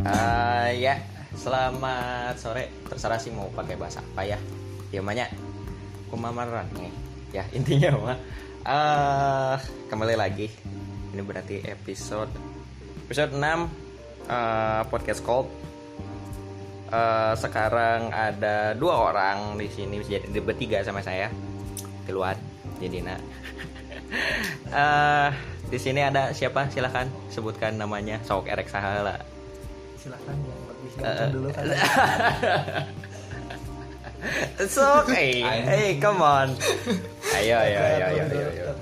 Eh, ya, selamat sore. Terserah sih mau pakai bahasa apa ya. Ya banyak kumamaran nih. Ya, intinya mah eh kembali lagi. Ini berarti episode episode 6 eh, podcast call. Eh, sekarang ada dua orang di sini jadi bertiga sama saya keluar jadi nak eh di sini ada siapa silahkan sebutkan namanya sok erek sahala silakan yang lebih Eh, ganteng dulu kan sok hey hey come on. Ayo ayo ayo ayo ayo, ayo.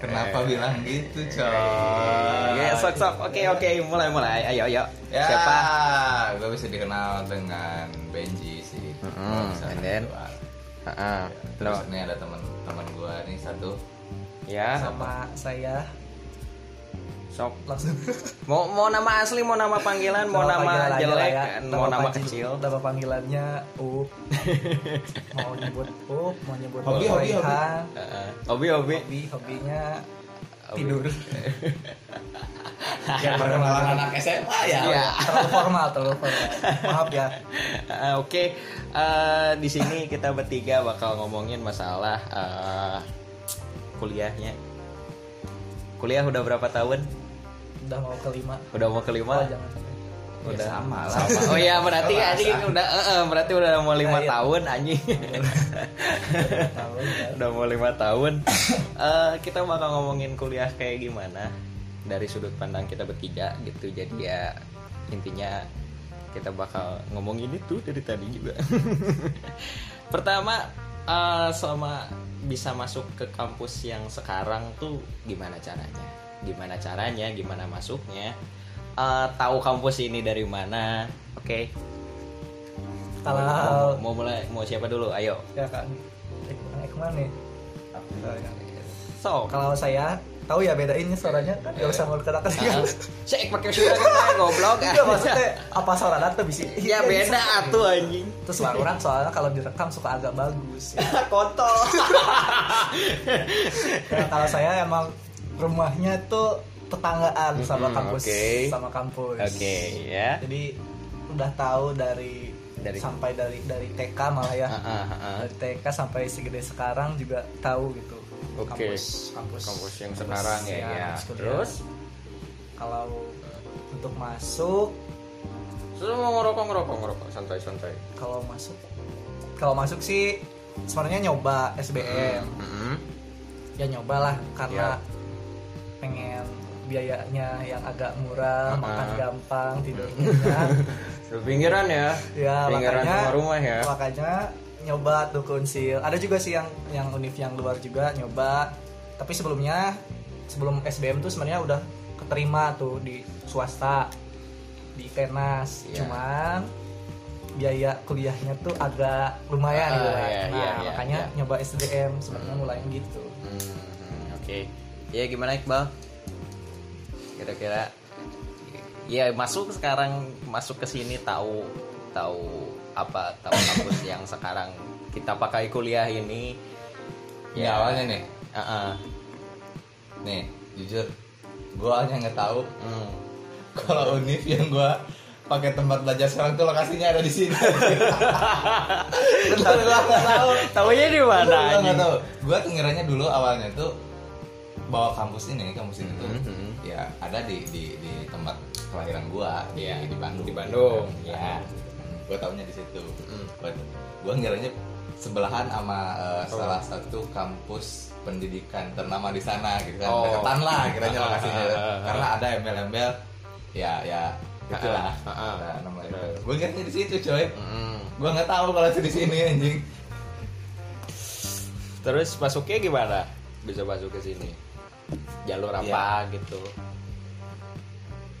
Kenapa Eh. bilang gitu, coy? Ya, sok sok. Oke oke. Mulai mulai. Ayo ayo. Ya, siapa? Gue bisa dikenal dengan Benji sih. Kalau misalnya and then? keluar. Heeh. Terus ini ada teman-teman gue nih satu. ya. Sama saya sok langsung mau mau nama asli mau nama panggilan mau nama lah jelek ya. mau nama kecil nama panggilannya Up mau nyebut Up mau nyebut Hobi, hobi, hobi. Heeh. hobi hobi hobi hobinya Hobi. tidur Yang perkenalan anak SMA ya. Iya. terlalu formal terlalu formal maaf ya Ah, Oke, eh, di sini kita bertiga bakal ngomongin masalah eh, kuliahnya. Kuliah udah berapa tahun? Udah mau kelima Udah mau kelima? oh jangan Ya, Udah sama lah. Oh iya berarti Sama. anjing udah eh, eh, berarti udah mau lima Iya. tahun anjing. ya. udah mau lima tahun. Eh, kita bakal ngomongin kuliah kayak gimana dari sudut pandang kita bertiga gitu. Jadi ya intinya kita bakal ngomongin itu dari tadi juga. Pertama eh, selama bisa masuk ke kampus yang sekarang tuh gimana caranya? Gimana caranya? Gimana masuknya? Eh, tahu kampus ini dari mana? Oke. kalau Mau, mau mulai mau siapa dulu? Ayo. ya kan eh, eh, ke mana nih So, kalau saya tahu ya bedainnya suaranya kan gak usah ngelukakan Ah, saya pakai suara kan goblok. Enggak maksudnya apa suara tuh bisa Ya beda atuh anjing. Terus suara orang soalnya kalau direkam suka agak bagus. Kontol. Ya, kalau saya emang rumahnya tuh tetanggaan sama Mm-mm, kampus oke. sama kampus. Oke, ya. Jadi udah tahu dari, Dari- sampai dari dari TK malah ya. Ah, ah, ah. Dari TK sampai segede sekarang juga tahu gitu. Oke. Kampus kampus Kampus yang sekarang ya, ya. kampus kuliah. Terus kalau untuk masuk Terus mau ngerokok ngerokok ngerokok santai santai. kalau masuk kalau masuk sih sebenarnya nyoba SBM Mm-mm. ya nyoba lah karena Ya. Pengen biayanya yang agak murah Ah. makan gampang tidur nyenyak pinggiran ya. ya pinggiran makanya rumah rumah ya. makanya nyoba tuh ke unsil ada juga sih yang yang univ yang luar juga nyoba tapi sebelumnya sebelum SBM tuh sebenarnya udah keterima tuh di swasta di Tenas Iya. cuman biaya kuliahnya tuh agak lumayan Ah, gitu kan. iya, nah iya, makanya iya. nyoba SBM sebenarnya mulai gitu Hmm, Oke. Ya gimana Iqbal? Kira-kira ya masuk sekarang masuk ke sini tahu tahu apa tahu kampus yang sekarang kita pakai kuliah ini. Ini awalnya nih. Ah, ah. Nih, jujur gue hanya nggak tahu Hmm. kalau univ yang gue pakai tempat belajar sekarang tuh lokasinya ada di sini. Nggak tahu. Taunya di mana? Gue nggak tahu. Gue tuh ngiranya dulu awalnya tuh bawa kampus ini, kampus ini tuh Mhm. ya ada di di di tempat kelahiran gua di, Iya, di Bandung. di Bandung, ya. Gua taunya di situ. Mm. Gua, ngiranya sebelahan sama uh, Oh. salah satu kampus pendidikan ternama di sana gitu kan. Oh. Deketan lah kiranya lokasinya. Karena ada embel-embel ya ya itulah. Ah, ah, ah. Nah, ngiranya di situ, coy. Hmm. Gua nggak tahu kalau di sini anjing. Terus masuknya gimana? Bisa masuk ke sini? Jalur apa gitu?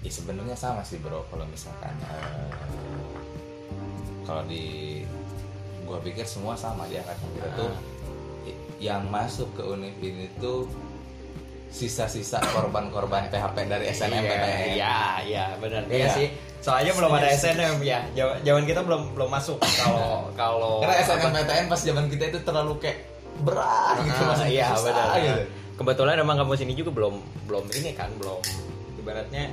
Ya sebenarnya sama sih bro kalau misalkan eh, kalau di gua pikir semua sama di angkatan kita tuh i- yang masuk ke univ ini tuh sisa-sisa korban-korban PHP dari SNMPTN. Iya, iya, benar. Iya. Iya sih. Soalnya belum ada SNM ya. Jaman kita belum belum masuk kalau kalau Karena SNMPTN pas zaman kita itu terlalu kayak berat gitu Ah, masuk iya, susah benar. gitu. Kebetulan emang kampus ini juga belum belum ini kan, belum ibaratnya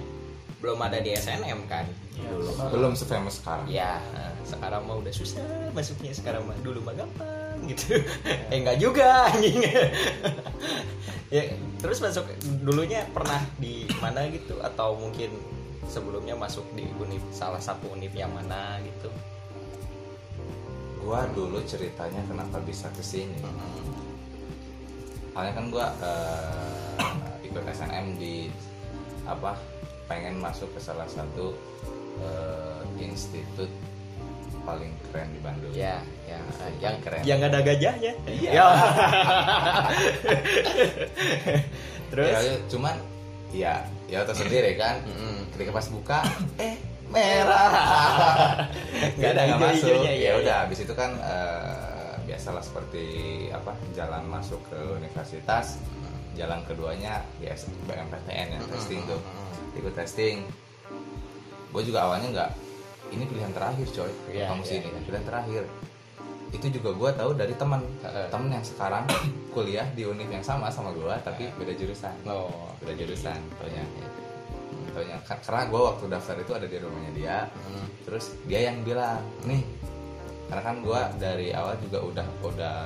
belum ada di SNM kan dulu. Belum sefamous sekarang. Ya sekarang mah udah susah masuknya sekarang mah dulu mah gampang gitu. Eh enggak juga anjing. Ya terus masuk dulunya pernah di mana gitu? Atau mungkin sebelumnya masuk di univ salah satu univ yang mana gitu? Gua dulu ceritanya kenapa bisa ke sini soalnya kan gua eh, ikut SNM di apa pengen masuk ke salah satu eh, institut paling keren di Bandung ya ya yang keren. yang ada gajahnya Iya. Ya. terus Ya, cuman ya ya tahu sendiri kan Mm-mm. ketika pas buka eh merah Nggak ada nggak masuk iya, ya iya. udah habis itu kan eh, biasalah seperti apa jalan masuk ke universitas jalan keduanya ya BMPTN yang testing tuh. Ikut testing. Gue juga awalnya nggak ini pilihan terakhir coy. Iya, kamu iya, sini iya. pilihan terakhir. Itu juga gue tahu dari teman. Teman yang sekarang kuliah di univ yang sama sama gue tapi beda jurusan. Oh beda jurusan taunya. Taunya Ka- karena gue waktu daftar itu ada di rumahnya dia. Hmm. terus dia yang bilang nih karena kan gue dari awal juga udah udah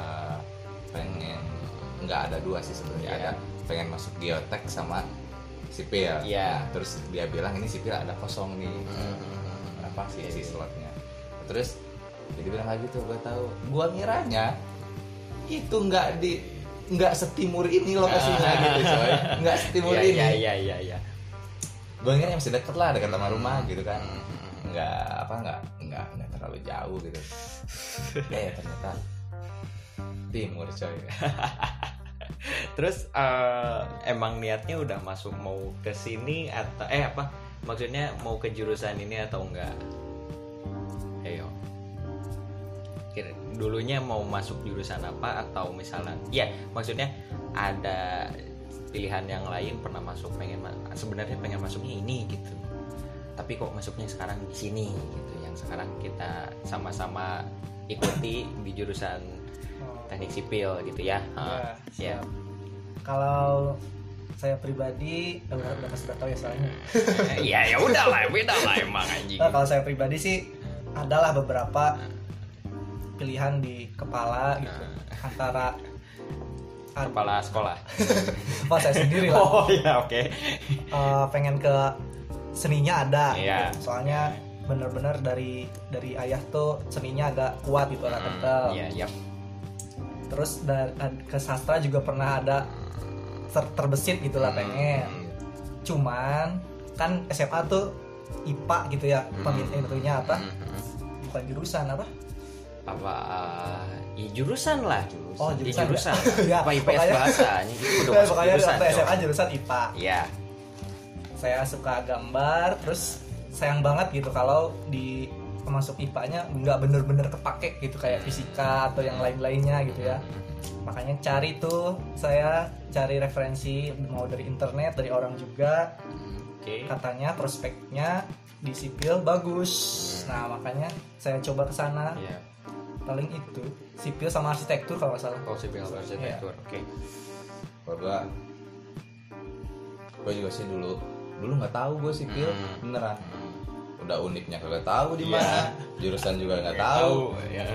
pengen nggak ada dua sih sebenarnya. Iya. ada pengen masuk geotek sama sipil. Iya. Nah, terus dia bilang ini sipil ada kosong nih. Hmm. apa sih isi slotnya? Terus jadi bilang lagi tuh gue tahu. Gue ngiranya itu nggak di nggak setimur ini lokasinya gitu coy. Nggak setimur Iya, ini. iya iya iya iya. Gue ngira masih deket lah dekat sama rumah gitu kan. Nggak apa nggak nggak terlalu jauh gitu eh ternyata timur coy Terus eh, emang niatnya udah masuk mau ke sini atau eh apa? Maksudnya mau ke jurusan ini atau enggak? Ayo. Dulunya mau masuk jurusan apa atau misalnya ya maksudnya ada pilihan yang lain pernah masuk pengen sebenarnya pengen masuknya ini gitu tapi kok masuknya sekarang di sini gitu yang sekarang kita sama-sama ikuti di jurusan Oh, teknik sipil gitu ya ya, Ah, ya. siap. Kalau saya pribadi eh, udah udah pasti udah tahu ya soalnya. Iya ya udah lah, beda lah emang anjing. Nah, kalau saya pribadi sih adalah beberapa pilihan di kepala gitu antara Kepala sekolah. oh saya sendiri lah Oh iya oke. Eh, pengen ke seninya ada Iya. gitu. soalnya bener-bener dari dari ayah tuh seninya agak kuat gitu agak kental Iya iya. terus dari ke sastra juga pernah ada ter- terbesit gitu lah pengen cuman kan SMA tuh IPA gitu ya pemilihan itunya apa bukan jurusan apa Apa? Ya jurusan lah. Oh, Ya, jurusan, jurusan. ya. Apa IPS Pokoknya- bahasa anjing itu udah masuk pokoknya jurusan. SMA jurusan IPA Iya. saya suka gambar terus sayang banget gitu kalau di masuk IPA-nya nggak bener-bener kepake gitu kayak fisika atau yang lain-lainnya gitu ya makanya cari tuh saya cari referensi mau dari internet dari orang juga Oke. katanya prospeknya di sipil bagus nah makanya saya coba ke sana Iya. paling itu sipil sama arsitektur kalau nggak salah Oh sipil arsitektur. Oke. kalau gue juga sih dulu dulu nggak tahu gue sipil Hmm. beneran udah uniknya kagak tahu di Iya. mana jurusan juga nggak tahu. Ya.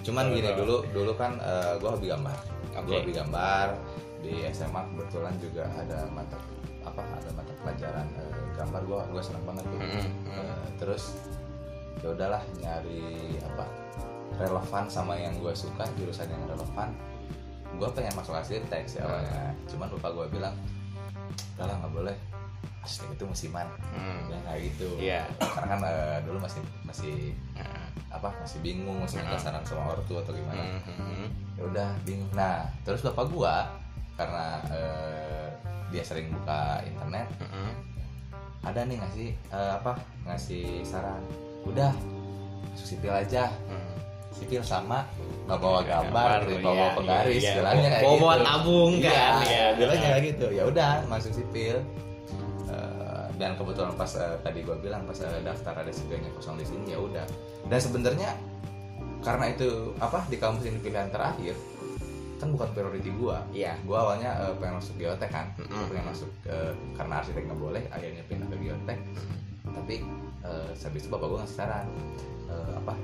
cuman Tahu, gini dulu dulu kan gue hobi gambar. Oke. gue hobi gambar. Di SMA kebetulan juga ada mata apa ada mata pelajaran eh, gambar. Gue gue senang banget tuh. Mm, mm. Eh, terus ya udahlah nyari apa relevan sama yang gue suka jurusan yang relevan. Gue pengen masuk arsitek sih awalnya. Cuman bapak gue bilang udah lah nggak boleh arsitek itu musiman Hmm. ya kayak gitu Iya. karena kan eh, dulu masih masih Hmm. apa masih bingung masih minta saran sama ortu atau gimana Hmm. ya udah bingung nah terus bapak gua karena eh, dia sering buka internet Hmm. ada nih ngasih eh, apa ngasih saran udah masuk sipil aja Hmm. sipil sama nggak bawa gambar Gambar, bawa iya, penggaris iya, iya. bilangnya kayak Bawa- gitu bawa tabung kan, iya, iya. bilangnya kayak gitu ya udah masuk sipil dan kebetulan pas eh, tadi gua bilang pas eh, daftar ada sipilnya kosong di sini ya udah. Dan sebenarnya karena itu apa di kampus ini pilihan terakhir kan bukan priority gua. Iya. gua awalnya eh, pengen masuk geotek kan. Gua Mm-mm. pengen masuk ke karena arsitek nggak boleh akhirnya pindah ke geotek. Tapi eh, habis itu bapak gua ngasih saran eh, apa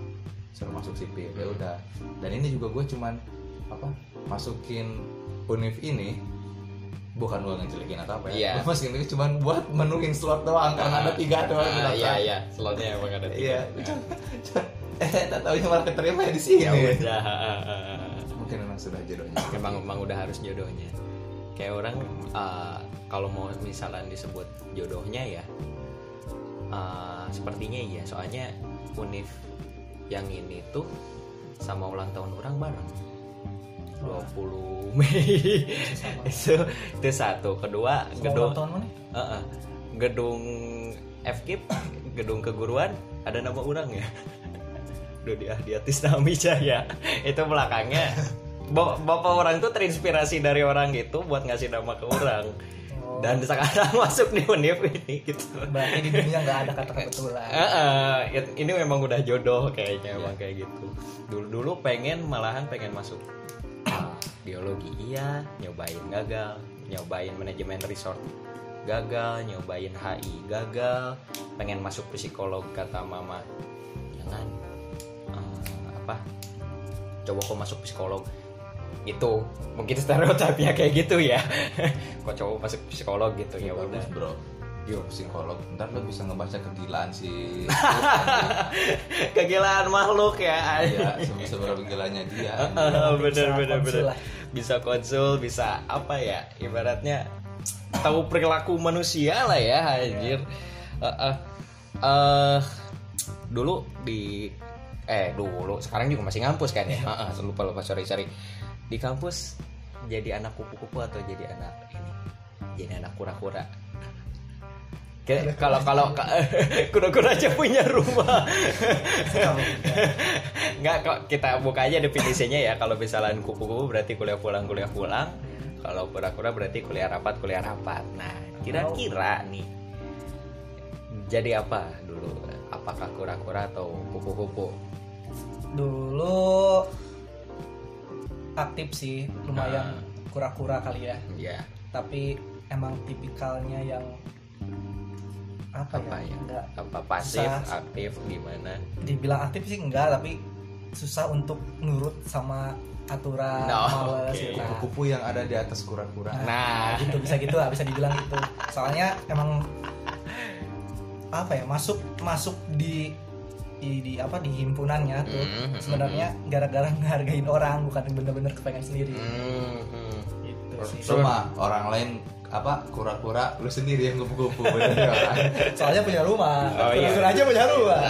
suruh masuk sipil ya udah. Dan ini juga gue cuman apa masukin univ ini bukan gua ngejelekin atau apa ya? Iya. Gua masukin ini cuman buat menuhin slot doang karena ada tiga doang Ah, daftar. iya iya. Slotnya emang ada Iya. tiga eh tak tahu malah keterima di sini. Ya udah. Ah, ah, ah. mungkin memang sudah jodohnya. Emang emang udah harus jodohnya. Kayak orang uh, kalau mau misalnya disebut jodohnya ya uh, sepertinya iya. Soalnya univ yang ini tuh sama ulang tahun orang bareng 20 Mei. Itu itu satu. Kedua Sama gedung tahun mana? uh-uh. gedung FKIP gedung keguruan ada nama orang ya? Dodi Ahdi Atis Nami Jaya itu belakangnya. Bap- bapak orang tuh terinspirasi dari orang itu buat ngasih nama ke orang. Oh, dan sekarang masuk di univ ini gitu. Berarti di dunia nggak ada kata kebetulan. Ini memang udah jodoh kayaknya emang kayak gitu. Dulu dulu pengen malahan pengen masuk biologi iya. Nyobain gagal. Nyobain manajemen resort gagal. Nyobain HI gagal. Pengen masuk psikolog kata mama. Jangan eh, apa? Coba kok masuk psikolog. Itu mungkin stereotipnya kayak gitu ya. Kok coba masuk psikolog gitu? Ya udah. bro Yo, psikolog, ntar lo bisa ngebaca kegilaan si kegilaan makhluk ya. Ya se- seberapa gilanya dia. Bener bener bener. lah. bisa konsul bisa apa ya? Ibaratnya tahu perilaku manusia lah ya anjir. Eh, eh, eh, dulu di eh dulu. Sekarang juga masih ngampus kan ya? Heeh, lupa lupa sorry sorry. Di kampus jadi anak kupu-kupu atau jadi anak ini? Jadi anak kura-kura Kayak kalau kalau kura-kura aja punya rumah. Nggak kok kita buka aja definisinya ya. Kalau misalnya kupu-kupu berarti kuliah pulang kuliah pulang. Kalau kura-kura berarti kuliah rapat kuliah rapat. Nah kira-kira nih Jadi apa dulu? Apakah kura-kura atau kupu-kupu? Dulu aktif sih, lumayan Ah. kura-kura kali ya. Ya Tapi emang tipikalnya yang apa, apa ya? ya Enggak Apa pasif Susah. aktif gimana dibilang aktif sih enggak, tapi susah untuk nurut sama aturan, No, males oke. gitu. Nah, kupu yang ada di atas kura-kura Nah gitu bisa gitu lah bisa dibilang gitu soalnya emang apa ya masuk masuk di di, di apa di himpunannya tuh Mhm, sebenarnya gara-gara ngehargain orang bukan bener-bener kepengen sendiri Hmm, hmm. gitu sih Cuma orang lain apa kura-kura lu sendiri yang kupu-kupu ya orang soalnya punya rumah Oh, iya. Jujur aja punya rumah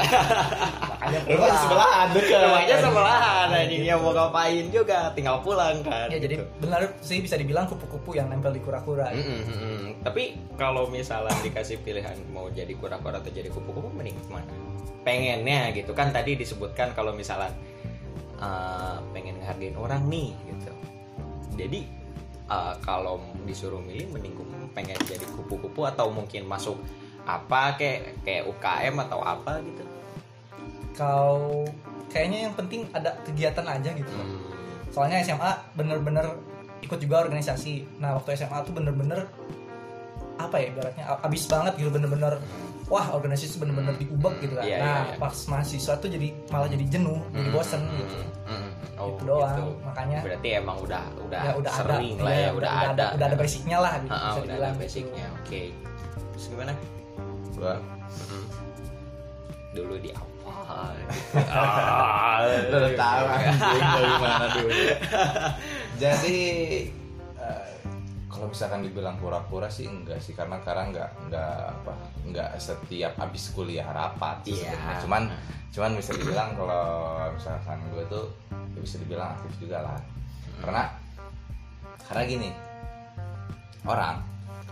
makanya kan pulang sebelahan dekat Rumahnya sebelahan anjing yang mau ngapain juga tinggal pulang kan. ya jadi gitu. benar sih bisa dibilang kupu-kupu yang nempel di kura-kura Mm-mm, mm-mm. Tapi kalau misalnya dikasih pilihan mau jadi kura-kura atau jadi kupu-kupu mending mana? Pengennya gitu kan tadi disebutkan kalau misalnya uh, pengen ngehargain orang nih gitu. Jadi uh, kalau disuruh milih mending kupu- pengen jadi kupu-kupu atau mungkin masuk apa kayak kayak UKM atau apa gitu. kau kayaknya yang penting ada kegiatan aja gitu. Hmm. soalnya SMA bener-bener ikut juga organisasi. Nah waktu SMA tuh bener-bener apa ya ibaratnya abis banget gitu bener-bener wah organisasi bener-bener diubek gitu kan. Iya, nah iya, iya. pas mahasiswa tuh jadi malah jadi jenuh jadi bosen Hmm, gitu hmm, Oh, Itu doang, gitu. makanya- berarti emang udah udah, ya udah ada. sering lah ya, iya, udah, ada, udah ada basicnya lah gitu bisa udah ada dibilang gitu. basicnya oke. Terus gimana? Gua? Dulu di apa ah, lu udah tahu anjing dari mana dulu? Jadi kalau misalkan dibilang pura-pura sih enggak sih karena sekarang enggak enggak apa enggak setiap habis kuliah rapat sih Iya. sebenarnya. cuman cuman bisa dibilang kalau misalkan gue tuh ya bisa dibilang aktif juga lah karena karena gini orang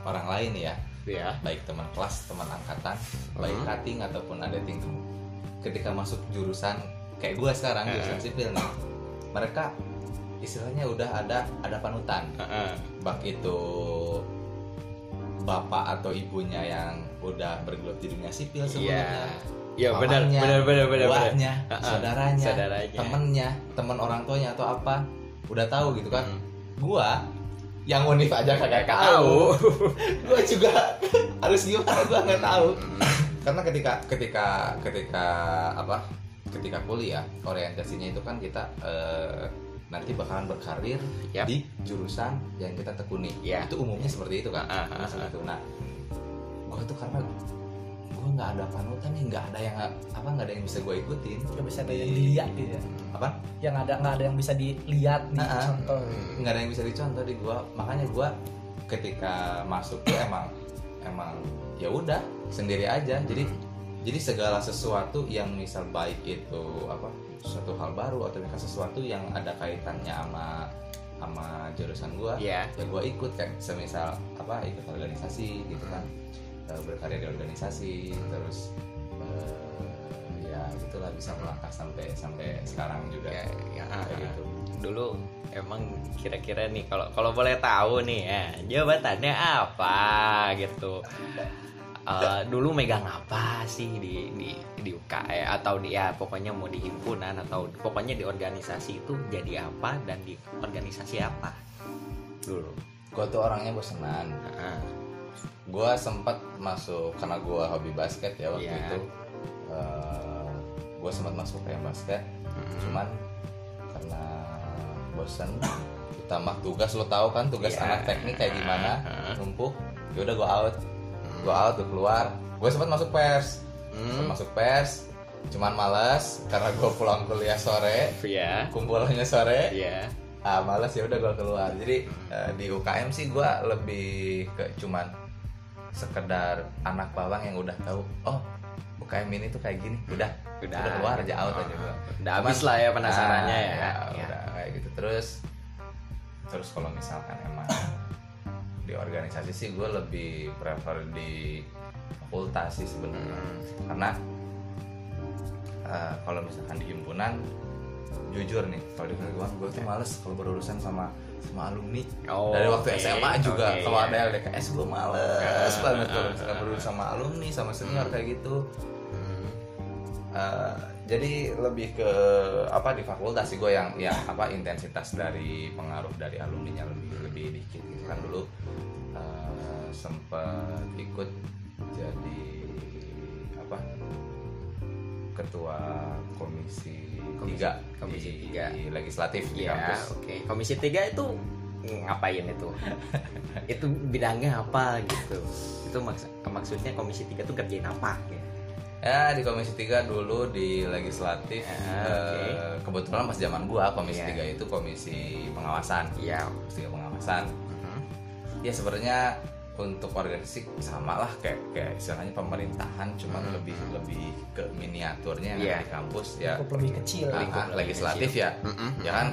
orang lain ya ya baik teman kelas teman angkatan baik Hmm. cutting ataupun ada tingkat ketika masuk jurusan kayak gue sekarang Eh. jurusan sipil nih mereka istilahnya udah ada ada panutan Heeh. bak itu bapak atau ibunya yang udah bergelut di dunia sipil sebelumnya ya benar benar benar benar buahnya, Heeh. saudaranya, saudaranya temennya teman orang tuanya atau apa udah tahu gitu kan Hmm. gua yang univ aja kagak tahu gua juga harus gimana gua nggak tahu Hmm. karena ketika ketika ketika apa ketika kuliah orientasinya itu kan kita eh, nanti bakalan berkarir Yap. di jurusan yang kita tekuni. Ya. itu umumnya seperti itu kan ah, seperti itu. Nah gua tuh karena gua nggak ada panutan nih nggak ada yang apa nggak ada yang bisa gua ikutin. Nggak bisa ada yang dilihat gitu ya? Apa? Yang ada nggak ada yang bisa dilihat nih Ah, ah. contoh. Nggak ada yang bisa dicontoh di gua. Makanya gua ketika masuk tuh emang emang ya udah sendiri aja. Jadi jadi segala sesuatu yang misal baik itu apa suatu hal baru atau misalkan sesuatu yang ada kaitannya sama sama jurusan gua Iya. ya gua ikut kan. Semisal apa ikut organisasi gitu kan. Eh, berkarya di organisasi terus eh, ya gitulah bisa melangkah sampai sampai sekarang juga. Ya, ya, ah, kayak ah. gitu. Dulu emang kira-kira nih kalau kalau boleh tahu nih ya jabatannya apa gitu Eh, dulu megang apa sih di di di UKE atau di ya pokoknya mau di himpunan atau pokoknya di organisasi itu jadi apa dan di organisasi apa? Dulu. Gua tuh orangnya bosenan. Ah, gue sempat masuk karena gue hobi basket ya waktu Iya. itu gue sempat masuk kayak basket. Mm, cuman karena bosan ditambah tugas lo tahu kan tugas Iya. anak teknik kayak gimana numpuk ya udah gue out gue out gue keluar. Gue sempat masuk pers. Mm, sempat masuk pers cuman males karena gue pulang kuliah sore. Ya kumpulnya sore. Ya ah males ya udah gue keluar. Jadi eh, di UKM sih gue lebih ke cuman sekedar anak bawang yang udah tahu oh UKM ini tuh kayak gini. Udah. Udah. Udah keluar aja out aja gue udah habis lah ya penasarannya Ah, ya, Ya. udah kayak gitu. Terus terus kalau misalkan emang di organisasi sih gue lebih prefer di fakultas sih sebenarnya. Hmm. karena eh, kalau misalkan di himpunan jujur nih kalau di himpunan gue tuh males kalau berurusan sama sama alumni. Oh, dari waktu oke, SMA juga oke, kalau ada LDKS gue males Ah, banget kalau ah, misalkan ah, berurusan sama alumni sama senior kayak gitu. Hmm. Eh, jadi lebih ke apa di fakultas sih gue yang yang apa intensitas dari pengaruh dari alumni nya lebih lebih dikit gitu kan dulu eh, sempet ikut jadi apa ketua komisi Komisi- tiga komisi di, tiga. di legislatif di Ya, kampus oke. Komisi 3 itu ngapain itu? itu bidangnya apa gitu? Itu maks maksudnya Komisi 3 itu kerjain apa? Ya. Ya di komisi tiga dulu di legislatif Ah, eh, oke. kebetulan pas zaman gua komisi Iya. tiga itu komisi pengawasan Iya. komisi tiga pengawasan Mhm. ya sebenarnya untuk organisasi sama lah kayak kayak istilahnya pemerintahan cuman lebih lebih ke miniaturnya Hmm. Iya. di kampus ya lingkup lebih kecil lingkup ah, lebih legislatif kecil. ya Mhm. ya kan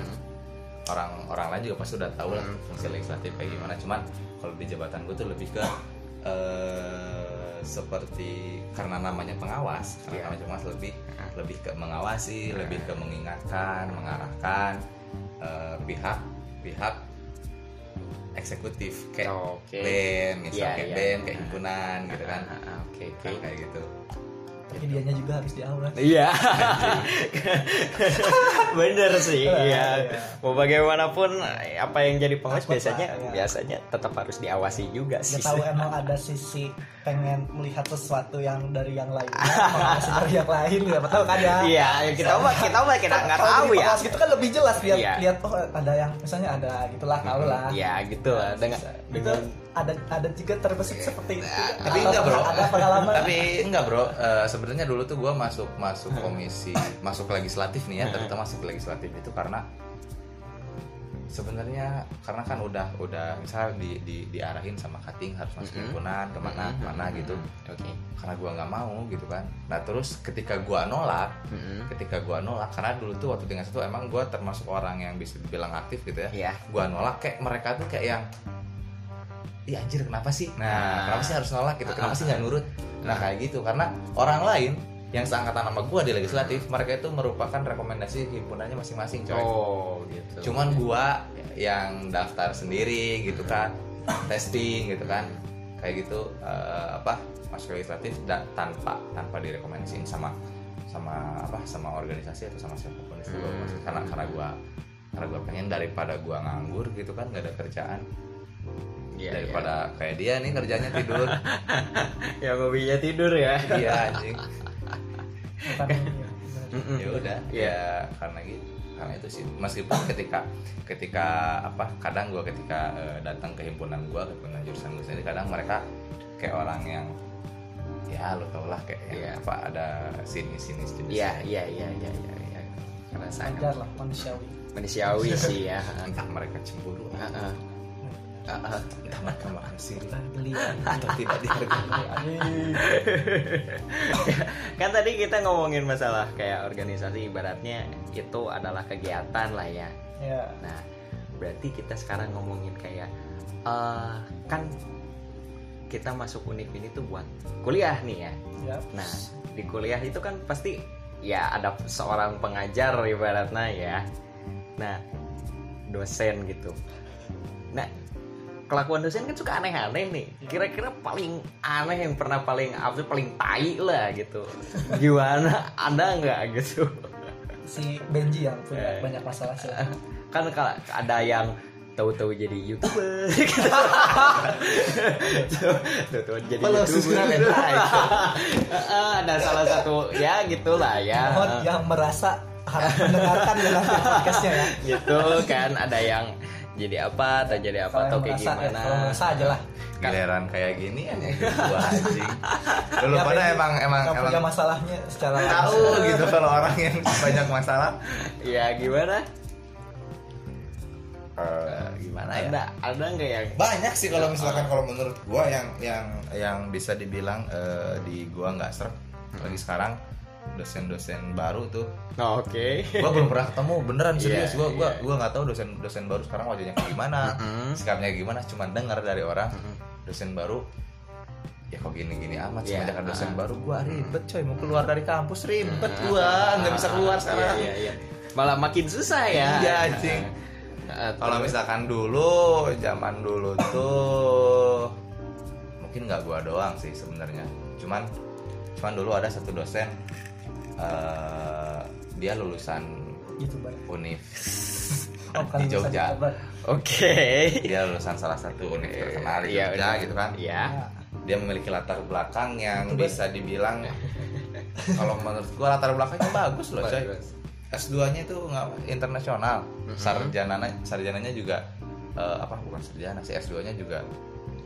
orang orang lain juga pasti udah tahu lah fungsi legislatif kayak gimana cuman kalau di jabatan gue tuh lebih ke eh, seperti karena namanya pengawas karena Iya. namanya pengawas lebih lebih ke mengawasi lebih ke mengingatkan mengarahkan eh, pihak pihak eksekutif kayak Oke. BEM misal Iya, kayak iya. BEM kayak himpunan gitu kan Oke, oke. kan kayak gitu tapi dianya juga harus diawas Iya. Bener sih, Iya, iya. iya. Mau bagaimanapun apa yang jadi pengawas biasanya iya. biasanya tetap harus diawasi juga sih. tahu emang ada sisi pengen melihat sesuatu yang dari yang lain masih dari yang lain ya betul kan ya Iya, ya kita mah kita mah kita nggak Kalau tahu ya. pengawas gitu kan lebih jelas lihat Iya. lihat oh ada yang misalnya ada gitulah tahu lah Iya, gitu lah dengan itu dengan ada ada juga terbesit seperti itu tapi Atau enggak bro ada pengalaman tapi enggak bro Eh, sebenarnya dulu tuh gue masuk masuk komisi masuk legislatif nih ya terutama masuk legislatif itu karena sebenarnya karena kan udah udah misal di, di diarahin sama cutting harus masuk Mhm. himpunan ke mana Mhm. ke mana gitu Oke. karena gua nggak mau gitu kan nah terus ketika gua nolak Mm-mm. ketika gua nolak karena dulu tuh waktu tinggal satu emang gua termasuk orang yang bisa dibilang aktif gitu ya Iya. gua nolak kayak mereka tuh kayak yang Iya anjir kenapa sih? Nah, Nah. kenapa sih harus nolak gitu? Kenapa Ah, sih nggak nurut? Nah kayak gitu karena orang lain yang seangkatan sama gua di legislatif mereka itu merupakan rekomendasi himpunannya masing-masing coy. Oh, gitu. Cuman gua yang daftar sendiri gitu kan, testing gitu kan, kayak gitu eh, apa masuk legislatif dan tanpa tanpa direkomendasiin sama sama apa sama organisasi atau sama siapa pun itu gua Hmm. karena karena gua karena gue pengen daripada gue nganggur gitu kan nggak ada kerjaan Iya, daripada kayak dia nih kerjanya tidur. Yang hobinya tidur ya. Iya anjing. Ini ya, ya udah Iya. ya karena gitu karena itu sih. Meskipun ketika ketika apa kadang gue ketika eh, datang ke himpunan gue ke himpunan jurusan gue sendiri kadang mereka kayak orang yang ya lo tau lah kayak yang Iya. apa ada sinis sinis jenis iya iya iya iya iya iya. Karena wajar sangat lah manusiawi. Manusiawi sih ya. Entah mereka cemburu. Heeh. Heeh. Makan siri beli. Atau tidak dihargai. Kan tadi kita ngomongin masalah kayak organisasi ibaratnya itu adalah kegiatan lah ya. Ya. Nah berarti kita sekarang ngomongin kayak eh kan kita masuk univ ini tuh buat kuliah nih ya. Ya. Nah di kuliah itu kan pasti ya ada seorang pengajar ibaratnya ya. Nah dosen gitu. Nah kelakuan dosen kan suka aneh-aneh nih. Kira-kira paling aneh yang pernah paling apa sih, paling tai lah gitu. Gimana? Ada nggak gitu? Si Benji yang punya Eh. banyak masalah sih. Kan kalau ada yang tahu-tahu jadi youtuber. Tahu-tahu jadi Follow, youtuber. Heeh, ada salah satu ya gitulah ya. Mohon yang merasa harus mendengarkan dalam podcastnya ya. Gitu kan ada yang jadi apa atau jadi apa atau kayak merasa, ya, gimana? kalau merasa aja lah giliran kayak gini ya gua anjing dulu Ya, pada emang emang nggak punya emang masalahnya secara tahu gitu kalau orang yang banyak masalah. Ya gimana? Eh, gimana ya? Ada ada nggak yang banyak sih kalau misalkan kalau menurut gua yang yang yang bisa dibilang eh, di gua nggak serp lagi sekarang dosen-dosen baru tuh. Oh, oke. Gua belum pernah ketemu beneran serius. Iya, gua gua iya. gua nggak tahu dosen dosen baru sekarang wajahnya kayak gimana Mm-mm. sikapnya gimana cuman dengar dari orang dosen baru ya kok gini-gini amat Iya, semenjak ada dosen ah. baru. Gua ribet coy mau keluar dari kampus ribet gua. Nggak bisa keluar Iya, sekarang. iya, iya. malah makin susah ya. Iya, anjing. Kalau misalkan dulu zaman dulu tuh mungkin nggak gua doang sih sebenarnya. Cuman cuman dulu ada satu dosen eh, dia lulusan youtuber univ oh, di Jogja oke dia lulusan salah satu univ terkenal di Iya, Jogja udah. gitu kan Iya. Dia memiliki latar belakang yang Youtuber. bisa dibilang kalau menurut gua latar belakangnya bagus loh coy Bagus. S2-nya itu nggak internasional. Mhm. Sarjananya sarjananya juga eh, apa bukan sarjana sih S2-nya juga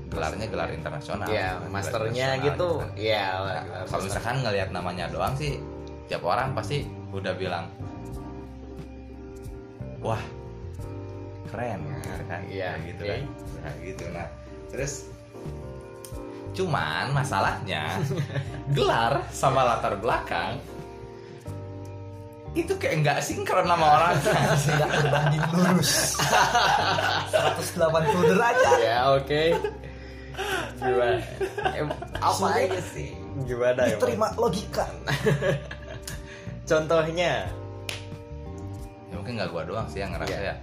gelarnya gelar internasional. Iya, masternya internasional gitu. kan. Iya, Nah, kalau misalkan ngelihat namanya doang sih tiap orang pasti udah bilang wah keren kan Iya, gitu oke. kan nah, gitu nah terus cuman masalahnya gelar sama latar belakang itu kayak nggak sinkron sama orang tidak berbanding lurus 180 derajat Ya, oke. Gimana? Em, apa aja sih? Gimana ya? diterima logika Contohnya. ya mungkin nggak gua doang sih yang ngerasa Iya. ya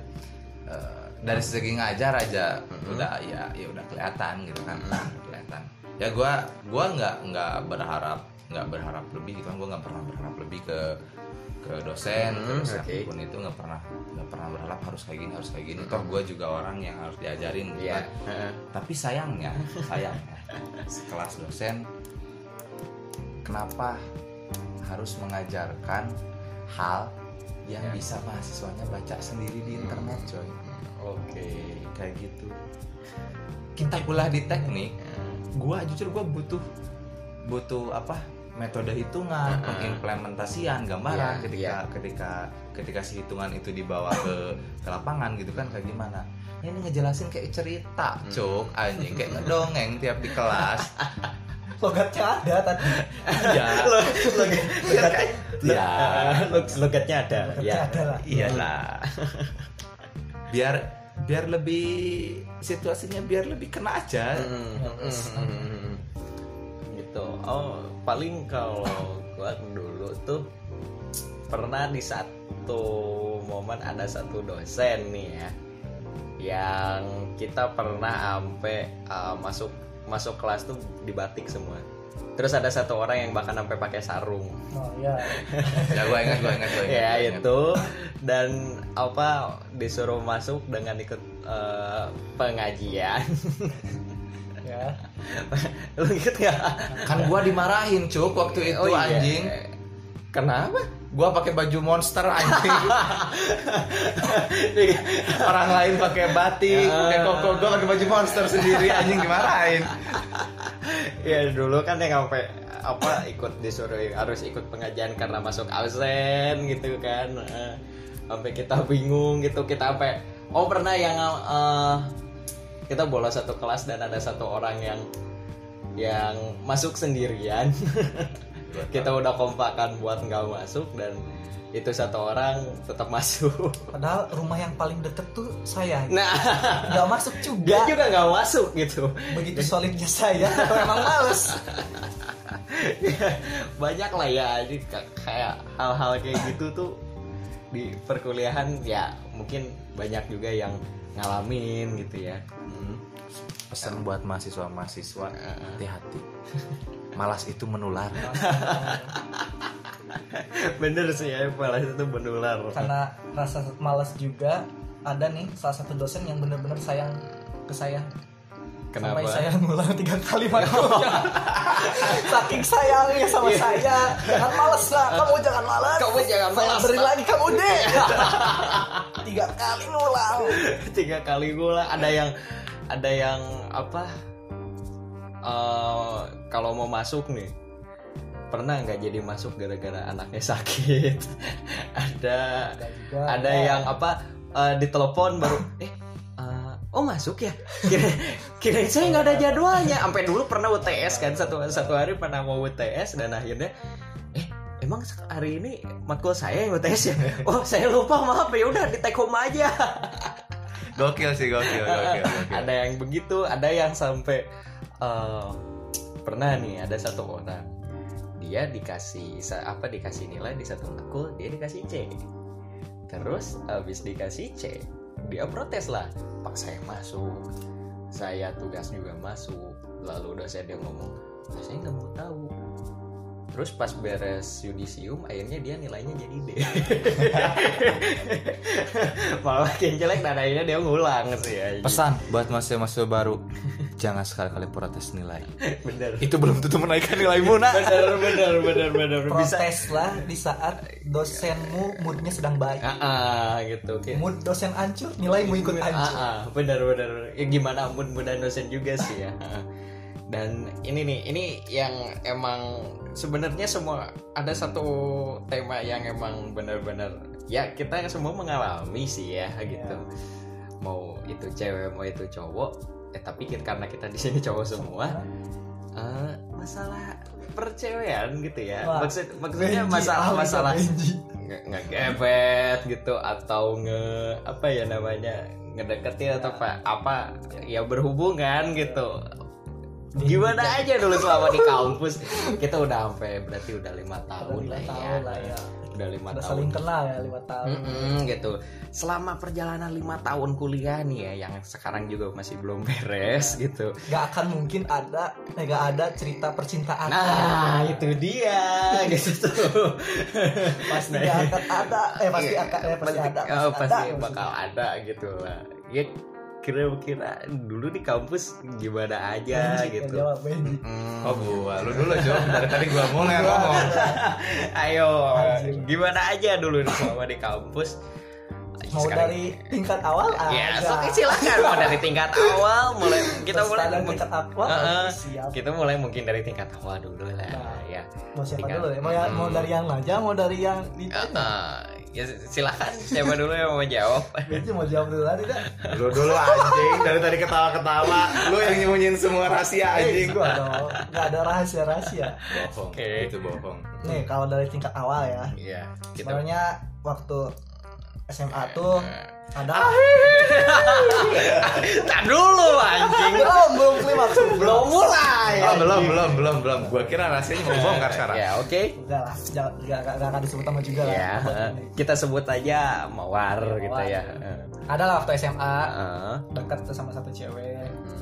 eh, dari segi ngajar aja Mhm. udah ya ya udah kelihatan gitu kan Mhm. Udah kelihatan ya gua gua nggak nggak berharap nggak berharap lebih gitu kan gua nggak pernah berharap lebih ke ke dosen Mhm, terus oke. apa pun itu nggak pernah nggak pernah berharap harus kayak gini harus kayak gini toh gua juga orang yang harus diajarin gitu Iya. kan. tapi sayangnya sayangnya sekelas dosen kenapa harus mengajarkan hal yang Ya. bisa mahasiswanya baca sendiri di internet coy Oke. kayak gitu kita kuliah di teknik gua jujur gua butuh butuh apa metode hitungan Uh-uh. pengimplementasian gambaran Iya, ketika ketika ketika si hitungan itu dibawa ke ke lapangan gitu kan kayak gimana ini ngejelasin kayak cerita Hmm. cuk anjing kayak ngedongeng tiap di kelas logatnya ada tadi ya Logat, Ya. Log- logatnya ada. Logatnya Ya. ada lah. iyalah biar biar lebih situasinya biar lebih kena aja Hmm, hmm, hmm. gitu oh paling kalau gua dulu tuh pernah di satu momen ada satu dosen nih ya yang kita pernah sampai uh, masuk masuk kelas tuh dibatik semua. Terus ada satu orang yang bahkan sampai pakai sarung. Oh ya ya gue ingat gue ingat gue ingat ya ingat. itu. Dan apa disuruh masuk dengan ikut eh, pengajian. Ya. Lu inget gak? kan gue dimarahin cuk waktu itu Oh iya. anjing kenapa? Gue pakai baju monster anjing. Orang lain pakai batik pakai koko. Gue pakai baju monster sendiri anjing dimarahin. Ya dulu kan yang sampai apa ikut disuruh harus ikut pengajian karena masuk absen gitu kan. Eh, sampai kita bingung gitu. Kita sampai oh pernah yang eh, kita bolos satu kelas dan ada satu orang yang yang masuk sendirian kita udah kompakan buat nggak masuk dan itu satu orang tetap masuk. Padahal rumah yang paling deket tuh saya. Nah. Nggak masuk dia juga juga nggak masuk gitu. Begitu solidnya saya atau emang males. Banyak lah ya jadi ka- kayak hal-hal kayak gitu tuh di perkuliahan ya mungkin banyak juga yang ngalamin gitu ya. Hmm. pesan buat mahasiswa mahasiswa hati-hati malas itu menular. Bener sih ya malah itu menular. Karena rasa males juga ada nih salah satu dosen yang bener-bener sayang ke saya. Kenapa? sampai saya ngulang tiga kali matkulnya saking sayangnya sama saya. Jangan males lah kamu jangan males Kamu jangan saya malas, beri Pak. lagi kamu deh tiga kali ngulang. Tiga kali gula ada yang ada yang apa? Eh, kalau mau masuk nih pernah nggak jadi masuk gara-gara anaknya sakit? Ada Ada juga, ada ya. yang apa eh, ditelepon baru eh eh, oh masuk ya? Kira kirain saya nggak ada jadwalnya. Sampai dulu pernah UTS kan satu satu hari pernah mau UTS dan akhirnya eh emang hari ini matkul saya yang UTS ya? Oh saya lupa maaf. Ya udah di take home aja. Gokil sih gokil gokil, gokil. ada yang begitu ada yang sampai eh, pernah nih ada satu orang. Dia dikasih apa dikasih nilai di satu matkul dia dikasih C. Terus habis dikasih C dia protes lah. Pak saya masuk. Saya tugas juga masuk. Lalu dosen dia ngomong "Lah, saya nggak mau tahu terus pas beres yudisium akhirnya dia nilainya jadi D. Malah makin jelek dan akhirnya dia ngulang sih ya pesan buat mahasiswa-mahasiswa baru jangan sekali-kali protes nilai. Bener. Itu belum tentu menaikkan nilaimu nak bener bener bener bener. Protes lah di saat dosenmu moodnya sedang baik. Ah ah, gitu Kayak- mood dosen hancur nilaimu ikut Ah, hancur. ah, bener bener ya, gimana ampun mudah dosen juga sih ya. Ah. dan ini nih ini yang emang sebenarnya semua ada satu tema yang emang bener-bener ya kita semua mengalami sih ya gitu. Mau itu cewek mau itu cowok eh tapi kita, karena kita di sini cowok semua eh, masalah percewean gitu ya. Wah, maksud maksudnya Benji, masalah masalah ngegebet gitu atau nge apa ya namanya ngedeketin atau apa apa ya berhubungan gitu gimana aja dulu selama di kampus? Kita udah sampai berarti udah lima tahun lah ya. tahun lah ya. Udah lima udah tahun. saling kenal ya lima tahun. Gitu. Selama perjalanan lima tahun kuliah nih ya yang sekarang juga masih belum beres gitu. Nggak akan mungkin ada eh, nggak ada cerita percintaan. Nah itu dia gitu tuh. Pasti Nah, akan ada. Eh pasti Iya, akan eh, pasti ada oh, pasti ada. bakal ada gitu lah. Ya kira-kira dulu di kampus gimana aja Benji, gitu jawab Benji. Hmm. oh gua lu dulu coba dari tadi gua ngomong yang ngomong ayo gimana aja dulu selama di kampus mau Sekarang- dari tingkat awal ya aja. so, silakan mau dari tingkat awal mulai kita Terus mulai dari tingkat awal Heeh. siap kita mulai mungkin dari tingkat awal dulu lah Nah. ya mau siapa Tingkat- dulu ya mau, ya, mau Hmm. dari yang aja mau dari yang ditanya Heeh. Ya silakan. Siapa dulu yang mau jawab? Benji mau jawab dulu tadi dah lu dulu anjing. Dari tadi ketawa-ketawa. Lu yang nyembunyiin semua rahasia Eh, anjing. gua dong nggak ada rahasia rahasia bohong. Oke. itu bohong. Nih kalau dari tingkat awal ya. Iya, kita sebenarnya waktu SMA tuh ada tak dulu anjing. belum belum klimaks Belum mulai. oh, belum belum belum belum gua kira rahasianya mau bongkar sekarang Ya, oke. enggak lah jangan nggak nggak- nggak akan disebut sama juga lah Ya, kita sebut aja Mawar gitu ya. Eh, ada lah waktu SMA eh, dekat sama satu cewek hmm.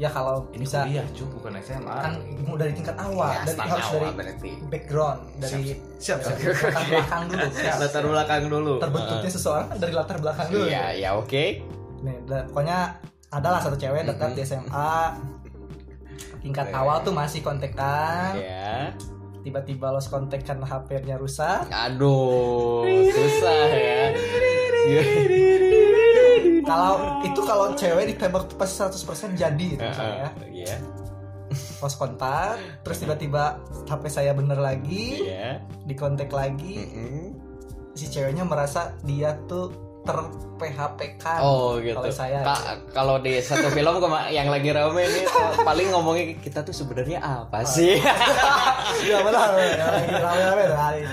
Ya kalau Ini bisa kuliah cu, bukan SMA. kan mau dari tingkat awal Ya, dari harus awal dari berarti. background dari Siap, siap. dari latar belakang dulu. Siap. latar belakang dulu. Terbentuknya seseorang kan dari latar belakang dulu. Iya ya oke. Nih da- pokoknya adalah satu cewek dekat di SMA tingkat awal tuh masih kontekan ya tiba-tiba lost kontak karena HP-nya rusak. Aduh susah ya. Iya. kalau itu kalau cewek ditembak tuh pasti 100% jadi gitu misalnya ya Iya. lost kontak terus tiba-tiba HP saya bener lagi Iya. di kontak lagi si ceweknya merasa dia tuh ter PHP kan Oh gitu. kalau saya Ka- kalau di satu film yang lagi rame ini paling ngomongin kita tuh sebenarnya apa sih? ya benar ya, lagi rame-rame